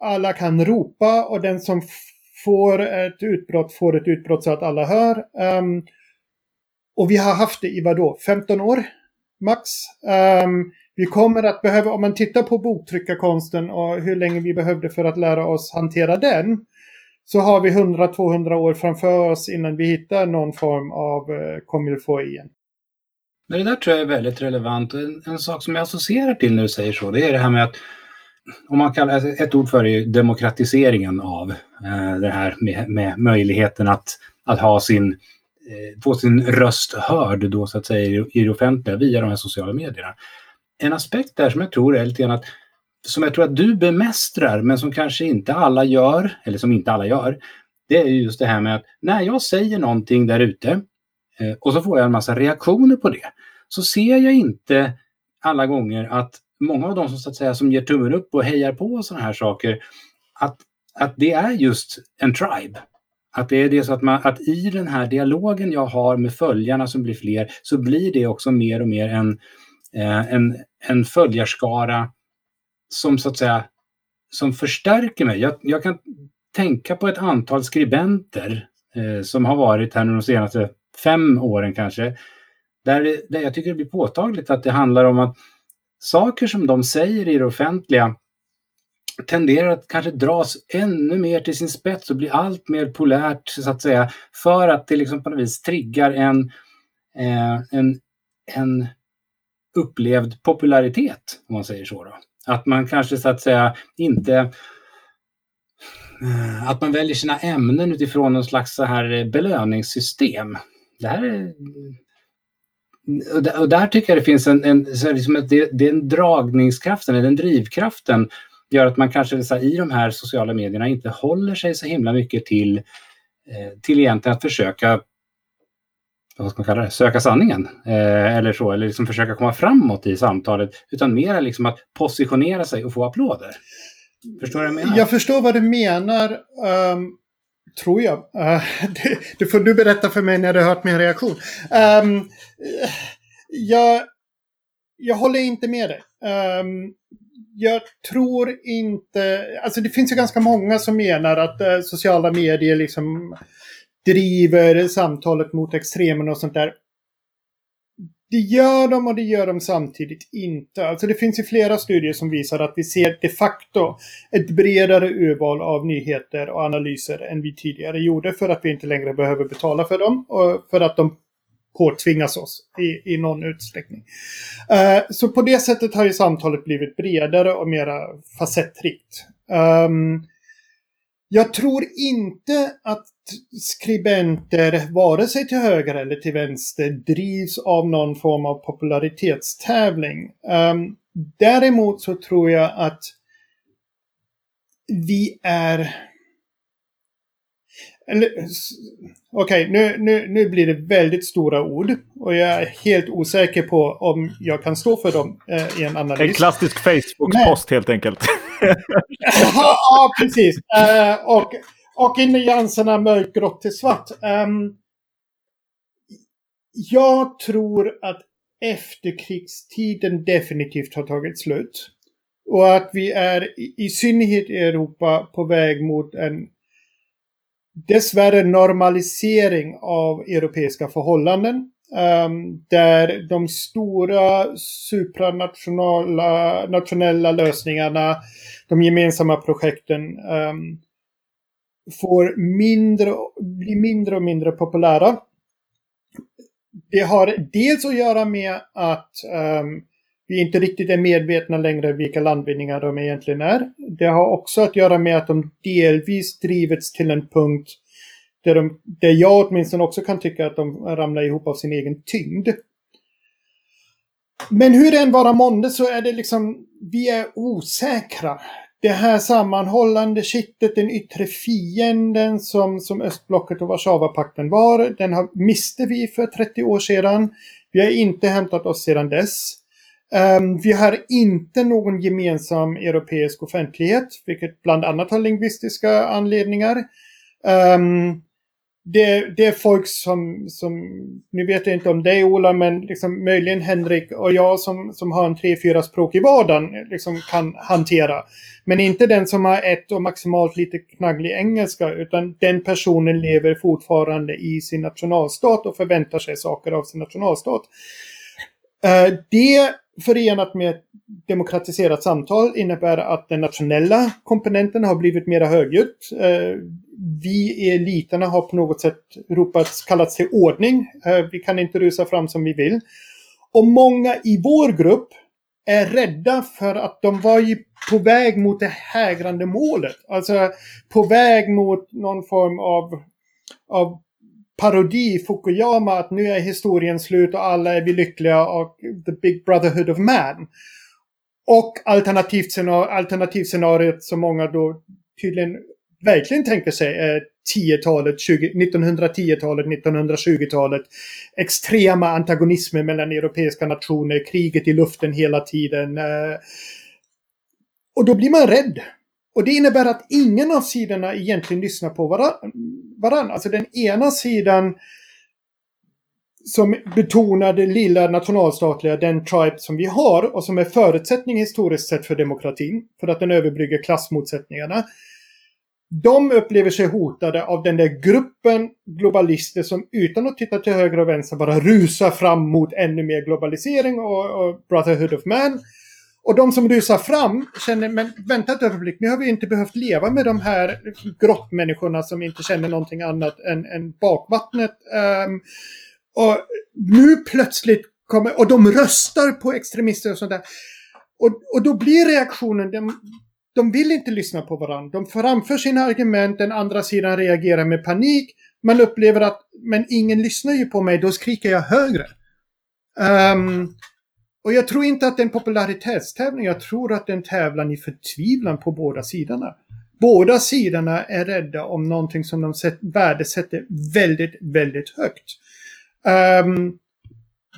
alla kan ropa och den som får ett utbrott får ett utbrott så att alla hör. Um, och vi har haft det i vadå, 15 år max. Um, vi kommer att behöva, om man tittar på boktryckarkonsten och hur länge vi behövde för att lära oss hantera den, så har vi 100-200 år framför oss innan vi hittar någon form av eh, uh, comme igen. Men det där tror jag är väldigt relevant. En, en sak som jag associerar till när du säger så, det är det här med att om man kallar, alltså ett ord för det är demokratiseringen av eh, det här med, med, möjligheten att, att ha sin, eh, få sin röst hörd då så att säga i, i det offentliga via de här sociala medierna. En aspekt där som jag tror är lite grann att som jag tror att du bemästrar men som kanske inte alla gör, eller som inte alla gör, det är just det här med att när jag säger någonting där ute Eh, och så får jag en massa reaktioner på det, så ser jag inte alla gånger att många av de som, så att säga, som ger tummen upp och hejar på sådana här saker, att, att det är just en tribe. Att det är det så att, man, att i den här dialogen jag har med följarna som blir fler så blir det också mer och mer en, eh, en, en följarskara som så att säga som förstärker mig. Jag, jag kan tänka på ett antal skribenter eh, som har varit här nu de senaste fem åren kanske, där, där jag tycker det blir påtagligt att det handlar om att saker som de säger i det offentliga tenderar att kanske dras ännu mer till sin spets och bli allt mer polärt så att säga för att det liksom på något vis triggar en, eh, en, en upplevd popularitet, om man säger så. Då. Att man kanske så att säga inte eh, att man väljer sina ämnen utifrån någon slags så här eh, belöningssystem. Det här är och där tycker jag det finns en, en så liksom att det, den dragningskraften, den drivkraften gör att man kanske här, i de här sociala medierna inte håller sig så himla mycket till, eh, till egentligen att försöka vad ska man kalla det, söka sanningen eh, eller så, eller liksom försöka komma framåt i samtalet, utan mer liksom att positionera sig och få applåder. Förstår du vad jag menar? Jag förstår vad du menar, um, tror jag. Uh, det, det, får du berätta för mig när du har hört min reaktion. Um, jag, jag håller inte med dig. Um, jag tror inte... Alltså det finns ju ganska många som menar att uh, sociala medier liksom driver samtalet mot extremen och sånt där. Det gör de och det gör de samtidigt inte. Alltså det finns ju flera studier som visar att vi ser de facto ett bredare urval av nyheter och analyser än vi tidigare gjorde för att vi inte längre behöver betala för dem och för att de påtvingas oss i, i någon utsträckning. Uh, så på det sättet har ju samtalet blivit bredare och mera facettrikt. Um, ehm, jag tror inte att skribenter, vare sig till höger eller till vänster, drivs av någon form av popularitetstävling. Um, däremot så tror jag att vi är Okej, okay, nu, nu, nu blir det väldigt stora ord. Och jag är helt osäker på om jag kan stå för dem eh, i en analys. En klassisk Facebook-post helt enkelt. ja, precis. Uh, och, och i nyanserna mörkgrått till svart. Um, jag tror att efterkrigstiden definitivt har tagit slut. Och att vi är, i synnerhet i Europa, på väg mot en dessvärre normalisering av europeiska förhållanden. Um, där de stora supranationella nationella lösningarna, de gemensamma projekten um, får mindre, blir mindre och mindre populära. Det har dels att göra med att um, vi inte riktigt är medvetna längre vilka landvinningar de egentligen är. Det har också att göra med att de delvis drivits till en punkt där, de, där jag åtminstone också kan tycka att de ramlar ihop av sin egen tyngd. Men hur det än vara månde så är det liksom, vi är osäkra. Det här sammanhållande kittet, den yttre fienden som, som östblocket och Warszawapakten var, den har, miste vi för 30 år sedan. Vi har inte hämtat oss sedan dess. Um, vi har inte någon gemensam europeisk offentlighet, vilket bland annat har lingvistiska anledningar. Um, det, det är folk som, som, nu vet jag inte om dig Ola, men liksom möjligen Henrik och jag som, som har en tre, fyra språk i vardagen liksom kan hantera. Men inte den som har ett och maximalt lite knagglig engelska, utan den personen lever fortfarande i sin nationalstat och förväntar sig saker av sin nationalstat. Uh, det förenat med ett demokratiserat samtal innebär att den nationella komponenten har blivit mera högljudd. Eh, vi i eliterna har på något sätt ropats, kallats till ordning. Eh, vi kan inte rusa fram som vi vill. Och många i vår grupp är rädda för att de var ju på väg mot det hägrande målet. Alltså på väg mot någon form av, av parodi Fukuyama att nu är historien slut och alla är vi lyckliga och the big brotherhood of man. Och alternativscenariot, alternativscenariot som många då tydligen verkligen tänker sig är 10-talet, 1910-talet, 1920-talet. Extrema antagonismer mellan europeiska nationer, kriget i luften hela tiden. Eh. Och då blir man rädd. Och det innebär att ingen av sidorna egentligen lyssnar på varandra. Alltså den ena sidan som betonar det lilla nationalstatliga, den tribe som vi har och som är förutsättning historiskt sett för demokratin, för att den överbrygger klassmotsättningarna. De upplever sig hotade av den där gruppen globalister som utan att titta till höger och vänster bara rusar fram mot ännu mer globalisering och, och brotherhood of man. Och de som rusar fram känner, men vänta ett ögonblick, nu har vi inte behövt leva med de här grottmänniskorna som inte känner någonting annat än, än bakvattnet. Um, och nu plötsligt kommer, och de röstar på extremister och sånt där. Och, och då blir reaktionen, de, de vill inte lyssna på varandra. De framför sina argument, den andra sidan reagerar med panik. Man upplever att, men ingen lyssnar ju på mig, då skriker jag högre. Um, och jag tror inte att det är en popularitetstävling, jag tror att det är en tävlan i förtvivlan på båda sidorna. Båda sidorna är rädda om någonting som de värdesätter väldigt, väldigt högt. Um,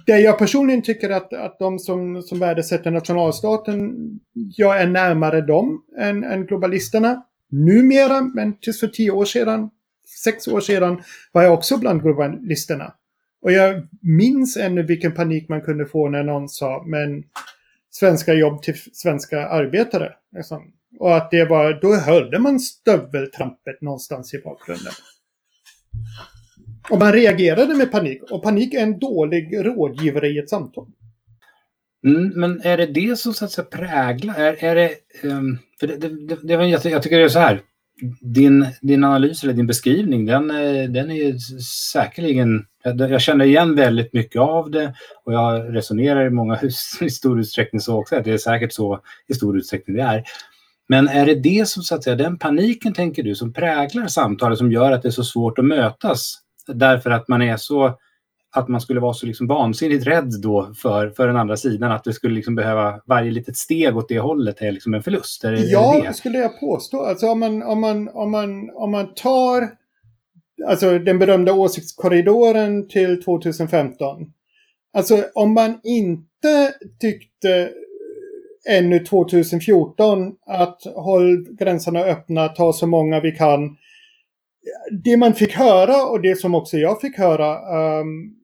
det jag personligen tycker att, att de som, som värdesätter nationalstaten, jag är närmare dem än, än globalisterna. Numera, men tills för tio år sedan, sex år sedan, var jag också bland globalisterna. Och jag minns ännu vilken panik man kunde få när någon sa, men svenska jobb till svenska arbetare. Liksom. Och att det var, då hörde man stöveltrampet någonstans i bakgrunden. Och man reagerade med panik. Och panik är en dålig rådgivare i ett samtal. Mm, men är det det som så att säga präglar? Är, är det, um, för det, det, det, det, jag, jag tycker det är så här. Din, din analys eller din beskrivning, den, eh, den är säkerligen... Jag, jag känner igen väldigt mycket av det och jag resonerar i många i stor utsträckning så också, att det är säkert så i stor utsträckning det är. Men är det det som så att säga, den paniken tänker du som präglar samtalet som gör att det är så svårt att mötas? Därför att man är så att man skulle vara så liksom vansinnigt rädd då för, för den andra sidan, att det skulle liksom behöva, varje litet steg åt det hållet är liksom en förlust? Är det, ja, det? skulle jag påstå. Alltså om man, om man, om man, om man tar alltså den berömda åsiktskorridoren till 2015. Alltså om man inte tyckte ännu 2014 att håll gränserna öppna, ta så många vi kan. Det man fick höra och det som också jag fick höra um,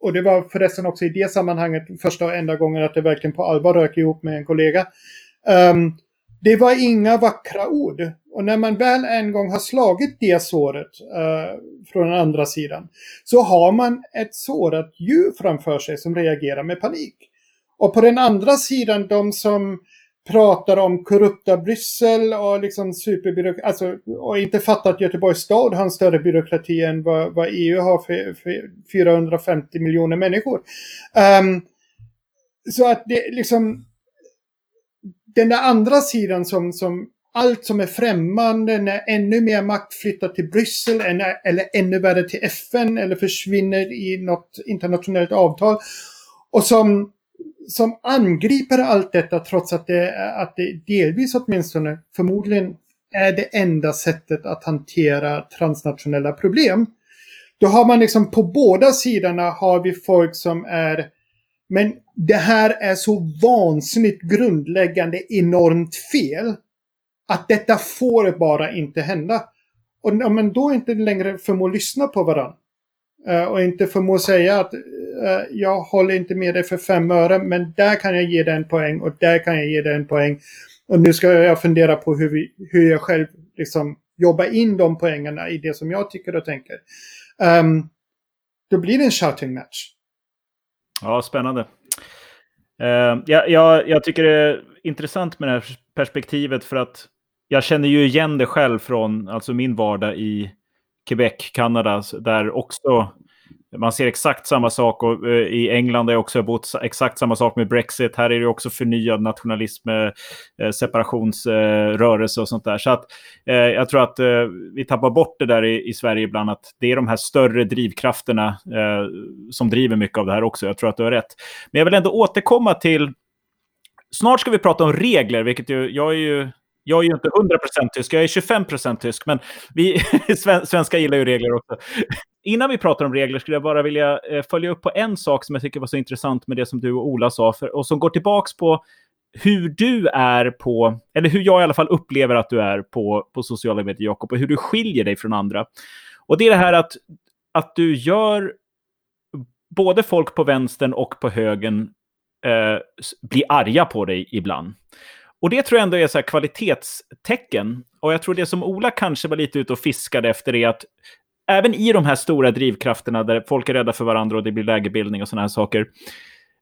och det var förresten också i det sammanhanget första och enda gången att det verkligen på allvar rök ihop med en kollega. Um, det var inga vackra ord. Och när man väl en gång har slagit det såret uh, från den andra sidan så har man ett sårat djur framför sig som reagerar med panik. Och på den andra sidan, de som pratar om korrupta Bryssel och liksom superbyråkrati, alltså, och inte fattar att Göteborgs stad har en större byråkrati än vad, vad EU har för, för 450 miljoner människor. Um, så att det liksom, den där andra sidan som, som allt som är främmande, när ännu mer makt flyttar till Bryssel eller ännu värre till FN eller försvinner i något internationellt avtal. Och som som angriper allt detta trots att det, att det delvis åtminstone förmodligen är det enda sättet att hantera transnationella problem. Då har man liksom på båda sidorna har vi folk som är men det här är så vansinnigt grundläggande enormt fel att detta får bara inte hända. Och om man då inte längre förmår lyssna på varandra eh, och inte förmår säga att Eh, jag håller inte med dig för fem öre, men där kan jag ge dig en poäng och där kan jag ge dig en poäng. Och nu ska jag fundera på hur, vi, hur jag själv liksom jobbar in de poängerna i det som jag tycker och tänker. Um, då blir det en shouting match. Ja, spännande. Uh, ja, ja, jag tycker det är intressant med det här perspektivet för att jag känner ju igen det själv från alltså min vardag i Quebec, Kanada, där också man ser exakt samma sak och, eh, i England har jag också bott exakt samma sak med Brexit. Här är det också förnyad nationalism, eh, eh, separationsrörelse och sånt där. Så att jag tror att vi tappar bort det där i, i, Sverige ibland, att det är de här större drivkrafterna som driver mycket av det här också. Jag tror att du har rätt. Men jag vill ändå återkomma till Snart ska vi prata om regler, vilket ju, jag är ju jag är ju inte 100% tysk, jag är 25% tysk, men vi svenskar gillar ju regler också. Innan vi pratar om regler skulle jag bara vilja eh, följa upp på en sak som jag tycker var så intressant med det som du och Ola sa, för, och som går tillbaks på hur du är på, eller hur jag i alla fall upplever att du är på, på sociala medier, Jakob, och hur du skiljer dig från andra. Och det är det här att, att du gör både folk på vänstern och på högern eh, blir arga på dig ibland. Och det tror jag ändå är så kvalitetstecken. Och jag tror det som Ola kanske var lite ute och fiskade efter är att även i de här stora drivkrafterna där folk är rädda för varandra och det blir lägerbildning och sådana här saker.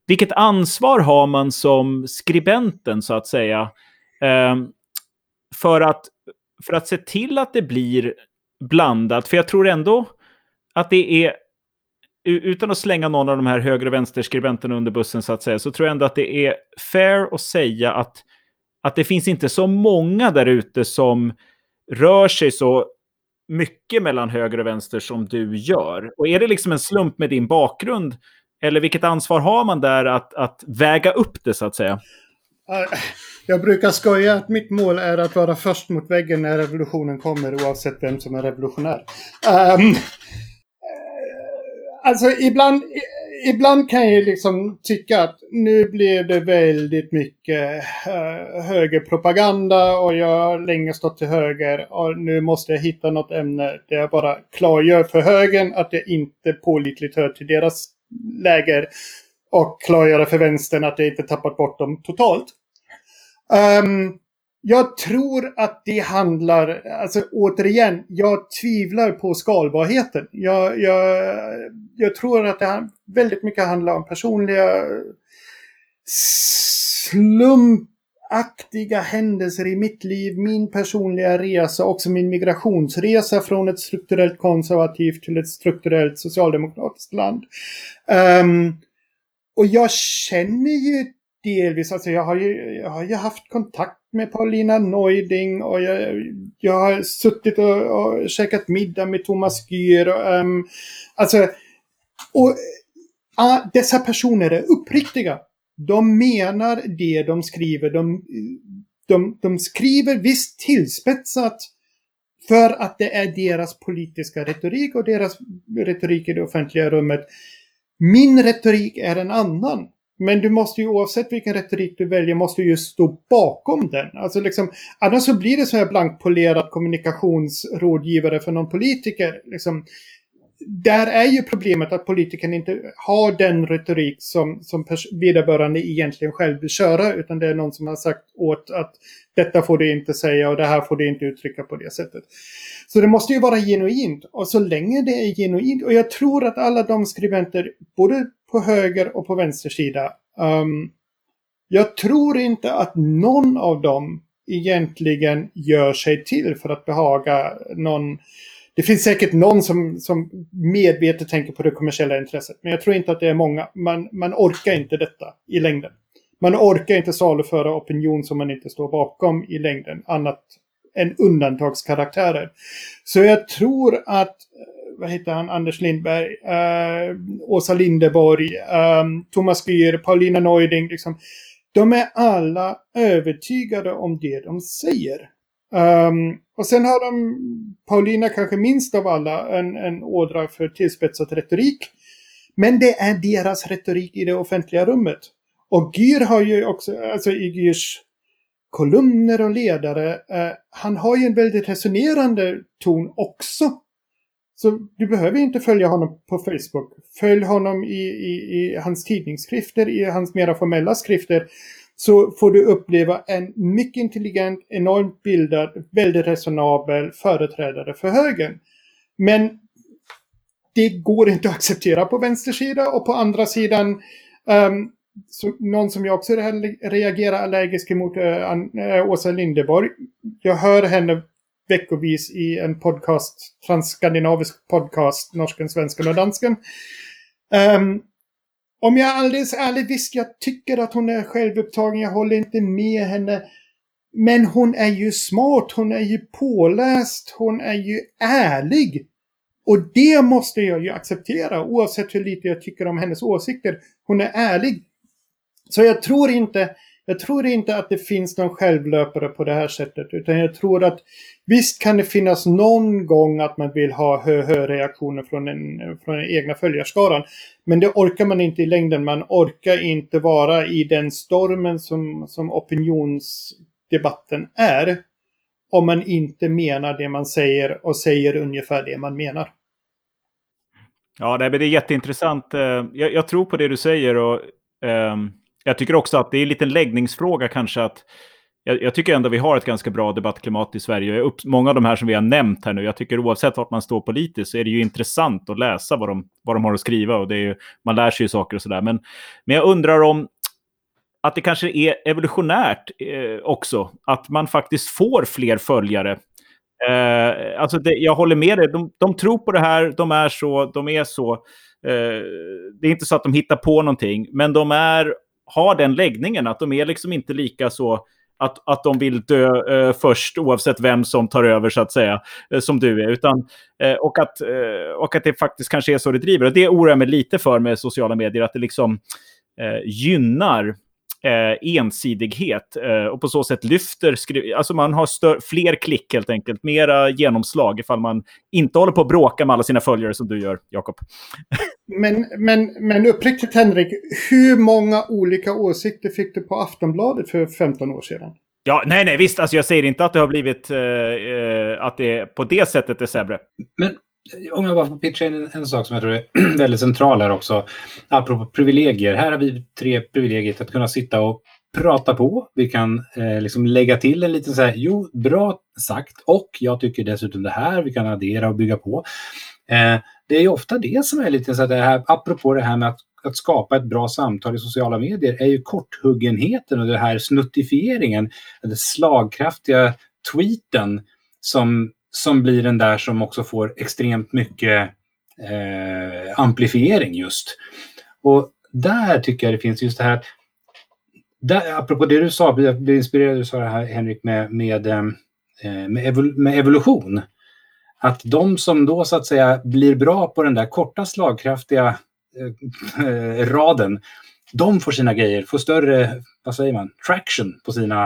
Vilket ansvar har man som skribenten så att säga eh, för, att, för att se till att det blir blandat? För jag tror ändå att det är utan att slänga någon av de här höger och vänsterskribenterna under bussen så att säga, så tror jag ändå att det är fair att säga att att det finns inte så många där ute som rör sig så mycket mellan höger och vänster som du gör. Och är det liksom en slump med din bakgrund? Eller vilket ansvar har man där att, att väga upp det så att säga? Jag brukar skoja att mitt mål är att vara först mot väggen när revolutionen kommer oavsett vem som är revolutionär. Um, alltså ibland, ibland kan jag liksom tycka att nu blev det väldigt mycket uh, högerpropaganda och jag har länge stått till höger och nu måste jag hitta något ämne där jag bara klargör för högern att jag inte pålitligt hör till deras läger. och klargöra för vänstern att jag inte tappat bort dem totalt. Um, jag tror att det handlar, alltså återigen, jag tvivlar på skalbarheten. Jag, jag, jag tror att det väldigt mycket handlar om personliga slumpaktiga händelser i mitt liv, min personliga resa, också min migrationsresa från ett strukturellt konservativt till ett strukturellt socialdemokratiskt land. Um, och jag känner ju delvis, alltså jag har ju, jag har ju haft kontakt med Paulina Neuding och jag, jag har suttit och, och käkat middag med Thomas Gyr. Um, ehm, alltså, och uh, dessa personer är uppriktiga. De menar det de skriver. De, de, de skriver visst tillspetsat för att det är deras politiska retorik och deras retorik i det offentliga rummet. Min retorik är en annan. Men du måste ju oavsett vilken retorik du väljer måste ju stå bakom den. Alltså liksom, annars så blir det så här blankpolerad kommunikationsrådgivare för någon politiker. Liksom, där är ju problemet att politikern inte har den retorik som, som vederbörande egentligen själv vill köra. Utan det är någon som har sagt åt att detta får du inte säga och det här får du inte uttrycka på det sättet. Så det måste ju vara genuint. Och så länge det är genuint, och jag tror att alla de skribenter, både på höger och på vänster sida. Um, jag tror inte att någon av dem egentligen gör sig till för att behaga någon. Det finns säkert någon som, som medvetet tänker på det kommersiella intresset. Men jag tror inte att det är många. Man, man orkar inte detta i längden. Man orkar inte saluföra opinion som man inte står bakom i längden. Annat än undantagskaraktärer. Så jag tror att eh, vad heter han, Anders Lindberg, uh, Åsa Lindeborg, um, Thomas Gür, Paulina Neuding. Liksom, de är alla övertygade om det de säger. Um, och sen har de, Paulina kanske minst av alla, en, en ådra för tillspetsad retorik. Men det är deras retorik i det offentliga rummet. Och Gyr har ju också, alltså i Gyrs kolumner och ledare, eh, han har ju en väldigt resonerande ton också. Så du behöver inte följa honom på Facebook. Följ honom i, i, i hans tidningsskrifter, i hans mera formella skrifter. Så får du uppleva en mycket intelligent, enormt bildad, väldigt resonabel företrädare för högern. Men det går inte att acceptera på vänster sida och på andra sidan um, så, någon som jag också reagerar allergiskt emot är eh, Åsa Lindeborg. Jag hör henne veckovis i en podcast, transskandinavisk podcast, norsken, svensken och dansken. Um, om jag är alldeles ärlig, visst jag tycker att hon är självupptagen, jag håller inte med henne. Men hon är ju smart, hon är ju påläst, hon är ju ärlig. Och det måste jag ju acceptera oavsett hur lite jag tycker om hennes åsikter. Hon är ärlig. Så jag tror inte jag tror inte att det finns någon självlöpare på det här sättet. Utan jag tror att visst kan det finnas någon gång att man vill ha hö-hö-reaktioner från den, från den egna följarskaran. Men det orkar man inte i längden. Man orkar inte vara i den stormen som, som opinionsdebatten är. Om man inte menar det man säger och säger ungefär det man menar. Ja, det är jätteintressant. Eh, jag, jag tror på det du säger. och um jag tycker också att det är en liten läggningsfråga kanske att jag, jag, tycker ändå vi har ett ganska bra debattklimat i Sverige. Upp, många av de här som vi har nämnt här nu, jag tycker oavsett vart man står politiskt så är det ju intressant att läsa vad de, vad de har att skriva och det är ju, man lär sig ju saker och sådär. Men, men jag undrar om att det kanske är evolutionärt eh, också, att man faktiskt får fler följare. Eh, alltså det, jag håller med dig, de, de tror på det här, de är så, de är så. Eh, det är inte så att de hittar på någonting, men de är har den läggningen, att de är liksom inte lika så att, att de vill dö eh, först oavsett vem som tar över så att säga, eh, som du är. Utan, eh, och, att, eh, och att det faktiskt kanske är så det driver. Och det oroar jag mig lite för med sociala medier, att det liksom eh, gynnar eh, ensidighet eh, och på så sätt lyfter, alltså man har stör, fler klick helt enkelt, mera genomslag ifall man inte håller på att bråka med alla sina följare som du gör, Jakob. Men, men, men uppriktigt Henrik, hur många olika åsikter fick du på Aftonbladet för 15 år sedan? Ja, nej, nej, visst. Alltså, jag säger inte att det har blivit, eh, eh, att det på det sättet är sämre. Men om jag bara får pitcha in en, en, sak som jag tror är väldigt central här också. Apropå privilegier. Här har vi tre privilegier att kunna sitta och prata på. Vi kan eh, liksom lägga till en liten så här, jo, bra sagt och jag tycker dessutom det här. Vi kan addera och bygga på. Eh, det är ju ofta det som är lite så att det här, apropå det här med att, att skapa ett bra samtal i sociala medier, är ju korthuggenheten och det här snuttifieringen, den slagkraftiga tweeten som, som blir den där som också får extremt mycket eh, amplifiering just. Och där tycker jag det finns just det här, där, apropå det du sa, jag blev inspirerad du sa det här Henrik med, med, eh, med, evol med evolution. Att de som då så att säga blir bra på den där korta slagkraftiga eh, eh, raden, de får sina grejer, får större, vad säger man, traction på sina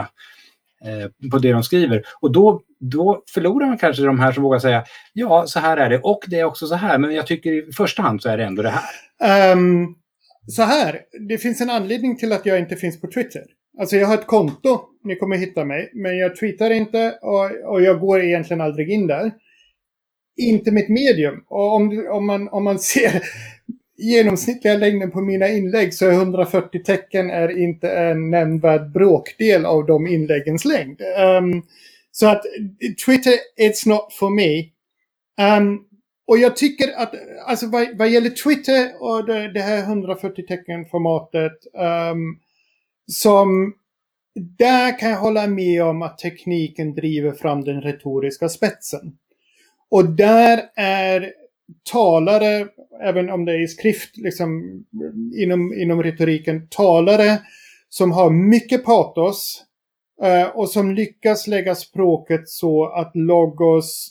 eh, på det de skriver. Och då, då förlorar man kanske de här som vågar säga ja, så här är det och det är också så här, men jag tycker i första hand så är det ändå det här. Um, så här, det finns en anledning till att jag inte finns på Twitter. Alltså jag har ett konto, ni kommer hitta mig, men jag tweetar inte och, och jag går egentligen aldrig in där. Inte mitt medium. Och om, om, man, om man ser genomsnittliga längden på mina inlägg så är 140 tecken är inte en nämnvärd bråkdel av de inläggens längd. Um, så att Twitter, it's not for me. Um, och jag tycker att, alltså vad, vad gäller Twitter och det, det här 140 tecken-formatet, um, som där kan jag hålla med om att tekniken driver fram den retoriska spetsen. Och där är talare, även om det är i skrift, liksom inom, inom retoriken, talare som har mycket patos Eh, och som lyckas lägga språket så att logos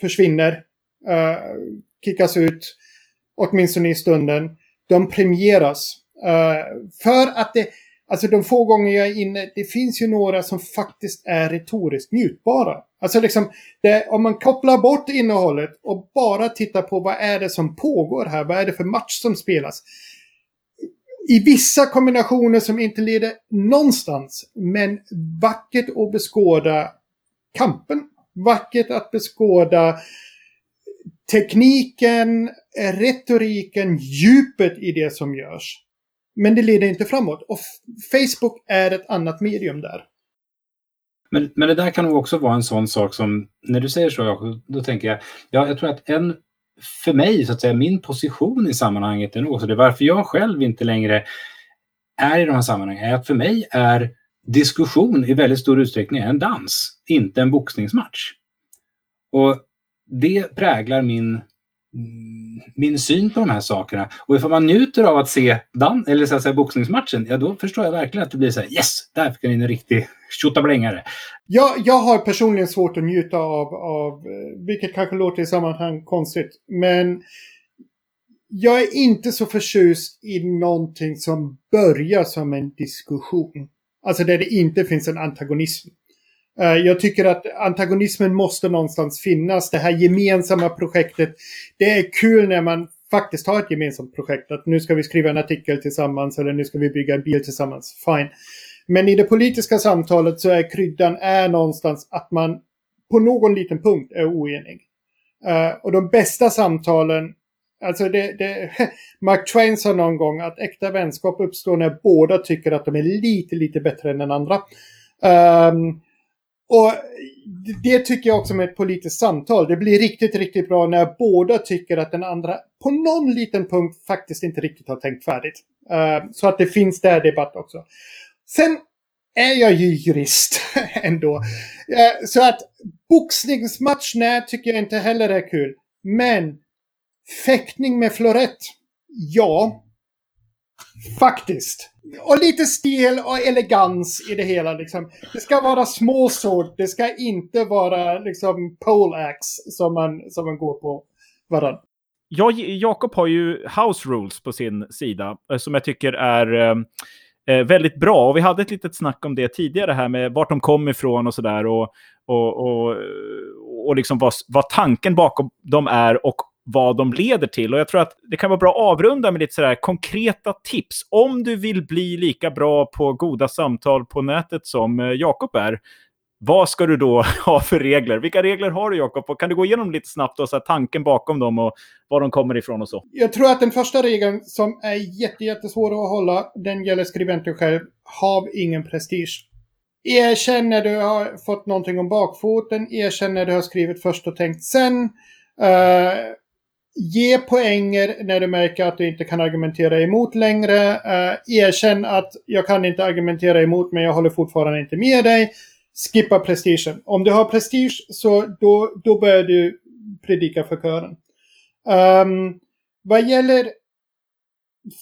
försvinner eh, kickas ut, åtminstone i stunden. De premieras. Eh, för att det, alltså de få gånger jag är inne, det finns ju några som faktiskt är retoriskt njutbara. Alltså liksom, det, om man kopplar bort innehållet och bara tittar på vad är det som pågår här, vad är det för match som spelas. I vissa kombinationer som inte leder någonstans, men vackert att beskåda kampen. Vackert att beskåda tekniken, retoriken, djupet i det som görs. Men det leder inte framåt. Och Facebook är ett annat medium där. Men, men det där kan nog också vara en sån sak som, när du säger så, då tänker jag, ja, jag tror att en, för mig, så att säga, min position i sammanhanget är nog också det, varför jag själv inte längre är i de här sammanhangen, är att för mig är diskussion i väldigt stor utsträckning en dans, inte en boxningsmatch. Och det präglar min, min syn på de här sakerna. Och ifall man njuter av att se dan eller så att säga, boxningsmatchen, ja då förstår jag verkligen att det blir så här, yes, där fick jag in en riktig tjottablängare. Jag, jag har personligen svårt att njuta av, av, eh, vilket kanske låter i sammanhang konstigt, men jag är inte så förtjust i någonting som börjar som en diskussion. Alltså där det inte finns en antagonism. Eh, jag tycker att antagonismen måste någonstans finnas. Det här gemensamma projektet. Det är kul när man faktiskt har ett gemensamt projekt. Att nu ska vi skriva en artikel tillsammans eller nu ska vi bygga en bil tillsammans. Fine. Men i det politiska samtalet så är kryddan är någonstans att man på någon liten punkt är oenig. Uh, och de bästa samtalen, alltså det, det, Mark Twain sa någon gång att äkta vänskap uppstår när båda tycker att de är lite, lite bättre än den andra. Um, och det tycker jag också med ett politiskt samtal. Det blir riktigt, riktigt bra när båda tycker att den andra på någon liten punkt faktiskt inte riktigt har tänkt färdigt. Uh, så att det finns där debatt också. Sen är jag ju jurist ändå. Uh, så att boxningsmatch, nej, tycker jag inte heller är kul. Men fäktning med florett, ja. Faktiskt. Och lite stil och elegans i det hela. Liksom. Det ska vara småsåg. Det ska inte vara liksom poleaxe som man, som man går på varandra. Jakob har ju House Rules på sin sida eh, som jag tycker är eh, eh, väldigt bra. Och vi hade ett litet snack om det tidigare här med vart de kom ifrån och sådär. Och, och, och, och liksom vad, vad tanken bakom dem är och vad de leder till. Och jag tror att det kan vara bra att avrunda med lite sådär konkreta tips. Om du vill bli lika bra på goda samtal på nätet som eh, Jakob är, vad ska du då ha för regler? Vilka regler har du, Jakob? Och kan du gå igenom lite snabbt och så tanken bakom dem och var de kommer ifrån och så? Jag tror att den första regeln som är jätte, jättesvår att hålla, den gäller skribenten själv. Hav ingen prestige. Erkänn när du har fått någonting om bakfoten. Erkänn när du har skrivit först och tänkt sen. Uh, ge poänger när du märker att du inte kan argumentera emot längre. Eh, erkänn att jag kan inte argumentera emot men jag håller fortfarande inte med dig. Skippa prestigen. Om du har prestige så då, då börjar du predika för kören. Um, vad gäller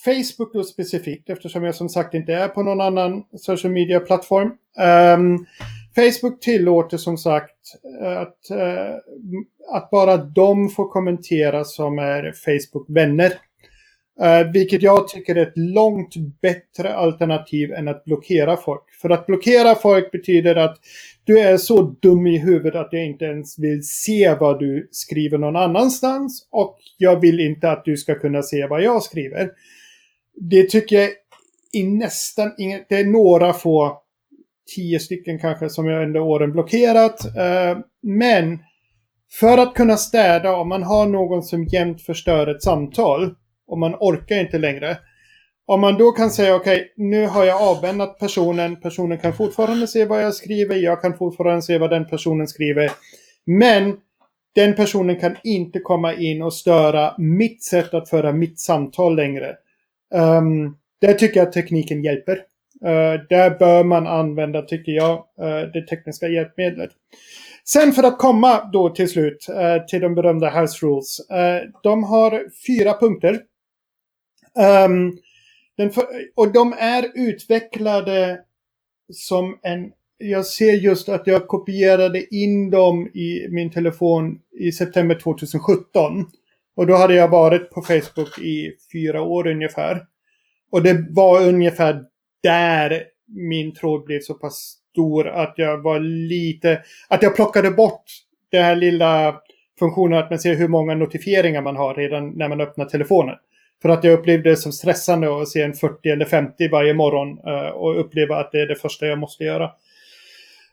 Facebook då specifikt, eftersom jag som sagt inte är på någon annan social media-plattform. Um, Facebook tillåter som sagt eh, att, eh, att bara de får kommentera som är Facebook-vänner. Eh, vilket jag tycker är ett långt bättre alternativ än att blockera folk. För att blockera folk betyder att du är så dum i huvudet att jag inte ens vill se vad du skriver någon annanstans. Och jag vill inte att du ska kunna se vad jag skriver. Det tycker jag är nästan inget. Det är några få, tio stycken kanske, som jag under åren blockerat. Eh, men för att kunna städa, om man har någon som jämt förstör ett samtal och man orkar inte längre. Om man då kan säga okej, okay, nu har jag avvännat personen. Personen kan fortfarande se vad jag skriver. Jag kan fortfarande se vad den personen skriver. Men den personen kan inte komma in och störa mitt sätt att föra mitt samtal längre. Um, där tycker jag att tekniken hjälper. Eh, där bör man använda, tycker jag, eh, det tekniska hjälpmedlet. Sen för att komma då till slut eh, till de berömda House Rules. de har fyra punkter. Ehm, och de är utvecklade som en... Jag ser just att jag kopierade in dem i min telefon i september 2017. Och då hade jag varit på Facebook i fyra år ungefär. Och det var ungefär där min tråd blev så pass stor att jag var lite... Att jag plockade bort den här lilla funktionen att man ser hur många notifieringar man har redan när man öppnar telefonen. För att jag upplevde det som stressande att se en 40 eller 50 varje morgon uh, och uppleva att det är det första jag måste göra.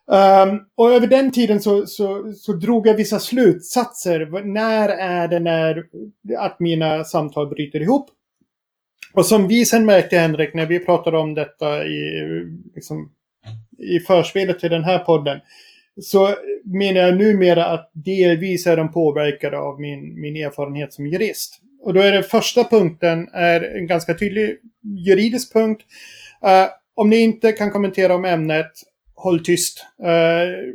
Um, och över den tiden så, så, så, drog jag vissa slutsatser. När är det när att mina samtal bryter ihop? Och som vi sen märkte Henrik när vi pratade om detta i, liksom, i förspelet till den här podden. Så menar jag numera att delvis är de påverkade av min, min erfarenhet som jurist. Och då är den första punkten är en ganska tydlig juridisk punkt. Uh, om ni inte kan kommentera om ämnet, håll tyst. Uh,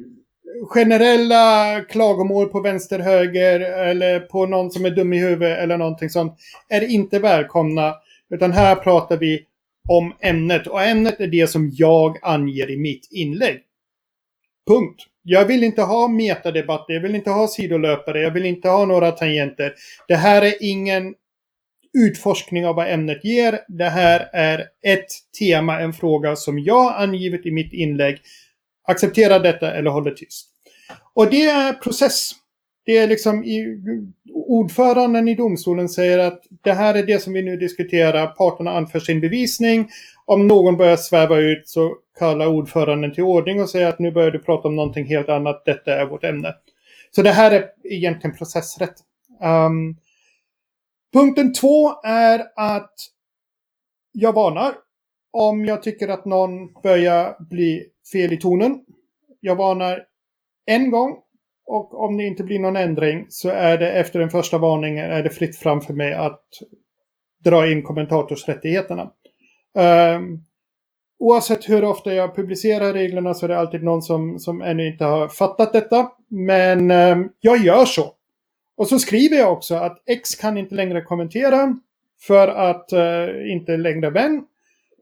generella klagomål på vänster, höger eller på någon som är dum i huvudet eller någonting sånt är inte välkomna. Utan här pratar vi om ämnet och ämnet är det som jag anger i mitt inlägg. Punkt. Jag vill inte ha metadebatter, jag vill inte ha sidolöpare, jag vill inte ha några tangenter. Det här är ingen utforskning av vad ämnet ger. Det här är ett tema, en fråga som jag angivit i mitt inlägg. Acceptera detta eller håll det tyst. Och det är process. Det är liksom i, ordföranden i domstolen säger att det här är det som vi nu diskuterar. Parterna anför sin bevisning. Om någon börjar sväva ut så kallar ordföranden till ordning och säger att nu börjar du prata om någonting helt annat. Detta är vårt ämne. Så det här är egentligen processrätt. Um, punkten två är att jag varnar om jag tycker att någon börjar bli fel i tonen. Jag varnar en gång och om det inte blir någon ändring så är det efter den första varningen är det fritt fram för mig att dra in kommentatorsrättigheterna. Um, oavsett hur ofta jag publicerar reglerna så är det alltid någon som, som ännu inte har fattat detta. Men um, jag gör så. Och så skriver jag också att X kan inte längre kommentera för att uh, inte längre vän.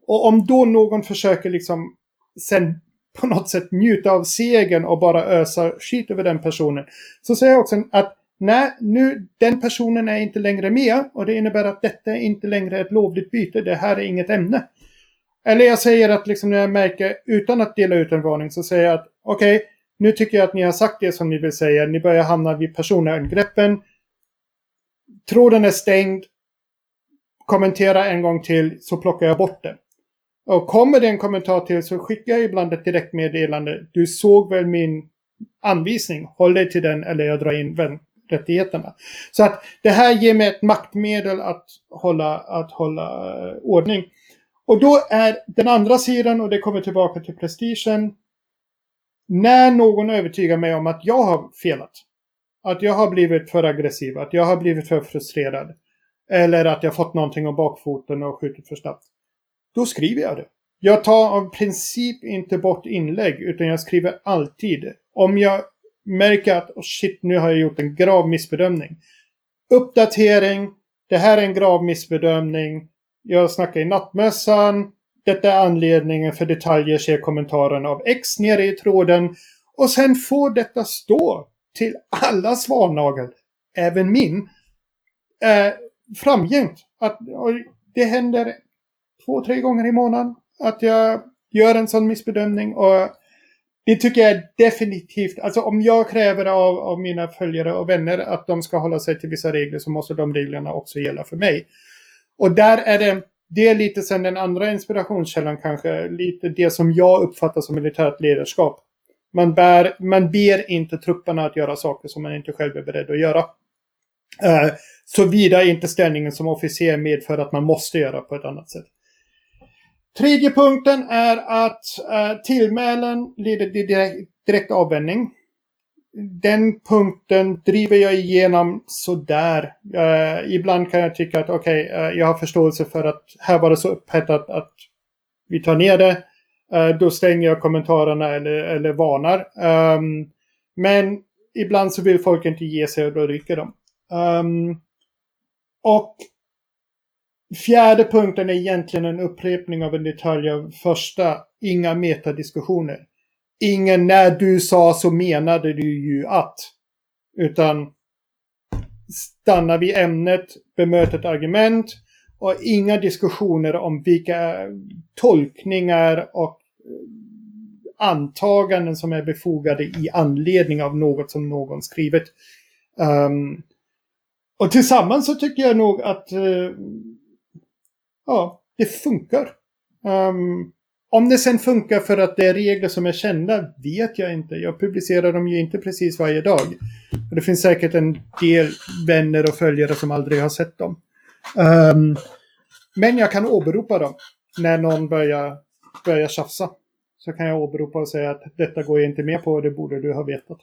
Och om då någon försöker liksom sen på något sätt njuta av segern och bara ösa skit över den personen. Så säger jag också att nej, nu, den personen är inte längre med och det innebär att detta är inte längre ett lovligt byte. Det här är inget ämne. Eller jag säger att liksom när jag märker, utan att dela ut en varning, så säger jag att okej, okay, nu tycker jag att ni har sagt det som ni vill säga. Ni börjar hamna vid personangreppen. Tråden är stängd. Kommentera en gång till så plockar jag bort den. Och kommer det en kommentar till så skickar jag ibland ett direktmeddelande. Du såg väl min anvisning? Håll dig till den eller jag drar in rättigheterna. Så att det här ger mig ett maktmedel att hålla, att hålla eh, ordning. Och då är den andra sidan, och det kommer tillbaka till prestigen, när någon övertygar mig om att jag har felat, att jag har blivit för aggressiv, att jag har blivit för frustrerad, eller att jag fått någonting om bakfoten och skjutit för snabbt, då skriver jag det. Jag tar av princip inte bort inlägg, utan jag skriver alltid. Om jag märker att oh shit, nu har jag gjort en grav missbedömning. Uppdatering. Det här är en grav missbedömning. Jag snackar i nattmössan. Detta är anledningen för detaljer, ser kommentaren av X nere i tråden. Och sen får detta stå till alla svarnagel, även min, eh, framgent. Att, det händer två, tre gånger i månaden att jag gör en sån missbedömning. Och det tycker jag definitivt, alltså om jag kräver av, av mina följare och vänner att de ska hålla sig till vissa regler så måste de reglerna också gälla för mig. Och där är det, det är lite sen den andra inspirationskällan kanske, lite det som jag uppfattar som militärt ledarskap. Man, bär, man ber inte trupperna att göra saker som man inte själv är beredd att göra. Uh, Såvida inte ställningen som officer medför att man måste göra på ett annat sätt. Tredje punkten är att eh, tillmälen leder till direkt, direkt avvändning. Den punkten driver jag igenom sådär. Eh, ibland kan jag tycka att okej, okay, eh, jag har förståelse för att här var det så upphettat att vi tar ner det. Eh, då stänger jag kommentarerna eller, eller varnar. Um, men ibland så vill folk inte ge sig och då ryker de. Um, och Fjärde punkten är egentligen en upprepning av en detalj av första. Inga metadiskussioner. Ingen när du sa så menade du ju att. Utan stanna vid ämnet, bemöt ett argument och inga diskussioner om vilka tolkningar och eh, antaganden som är befogade i anledning av något som någon skrivit. Um, och tillsammans så tycker jag nog att uh, ja, det funkar. Um, om det sen funkar för att det är regler som är kända vet jag inte. Jag publicerar dem ju inte precis varje dag. Och det finns säkert en del vänner och följare som aldrig har sett dem. Um, men jag kan åberopa dem när någon börjar, börjar tjafsa. Så kan jag åberopa och säga att detta går jag inte med på och det borde du ha vetat.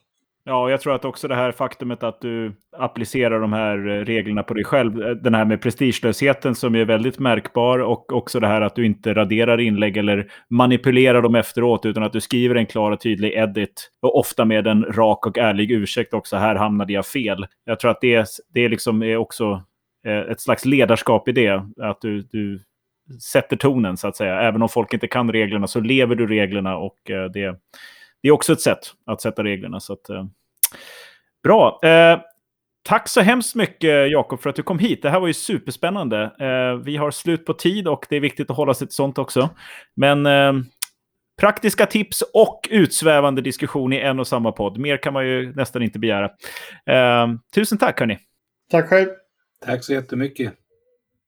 Ja, jag tror att också det här faktumet att du applicerar de här eh, reglerna på dig själv, eh, den här med prestigelösheten som är väldigt märkbar och också det här att du inte raderar inlägg eller manipulerar dem efteråt utan att du skriver en klar och tydlig edit och ofta med en rak och ärlig ursäkt också. Här hamnade jag fel. Jag tror att det, det liksom är också eh, ett slags ledarskap i det, att du, du sätter tonen så att säga. Även om folk inte kan reglerna så lever du reglerna och det det är också ett sätt att sätta reglerna. Så att, eh, bra. Eh, tack så hemskt mycket Jakob för att du kom hit. Det här var ju superspännande. Eh, vi har slut på tid och det är viktigt att hålla sig till sånt också. Men eh, praktiska tips och utsvävande diskussion i en och samma podd. Mer kan man ju nästan inte begära. Eh, tusen tack hörni. Tack själv. Tack så jättemycket.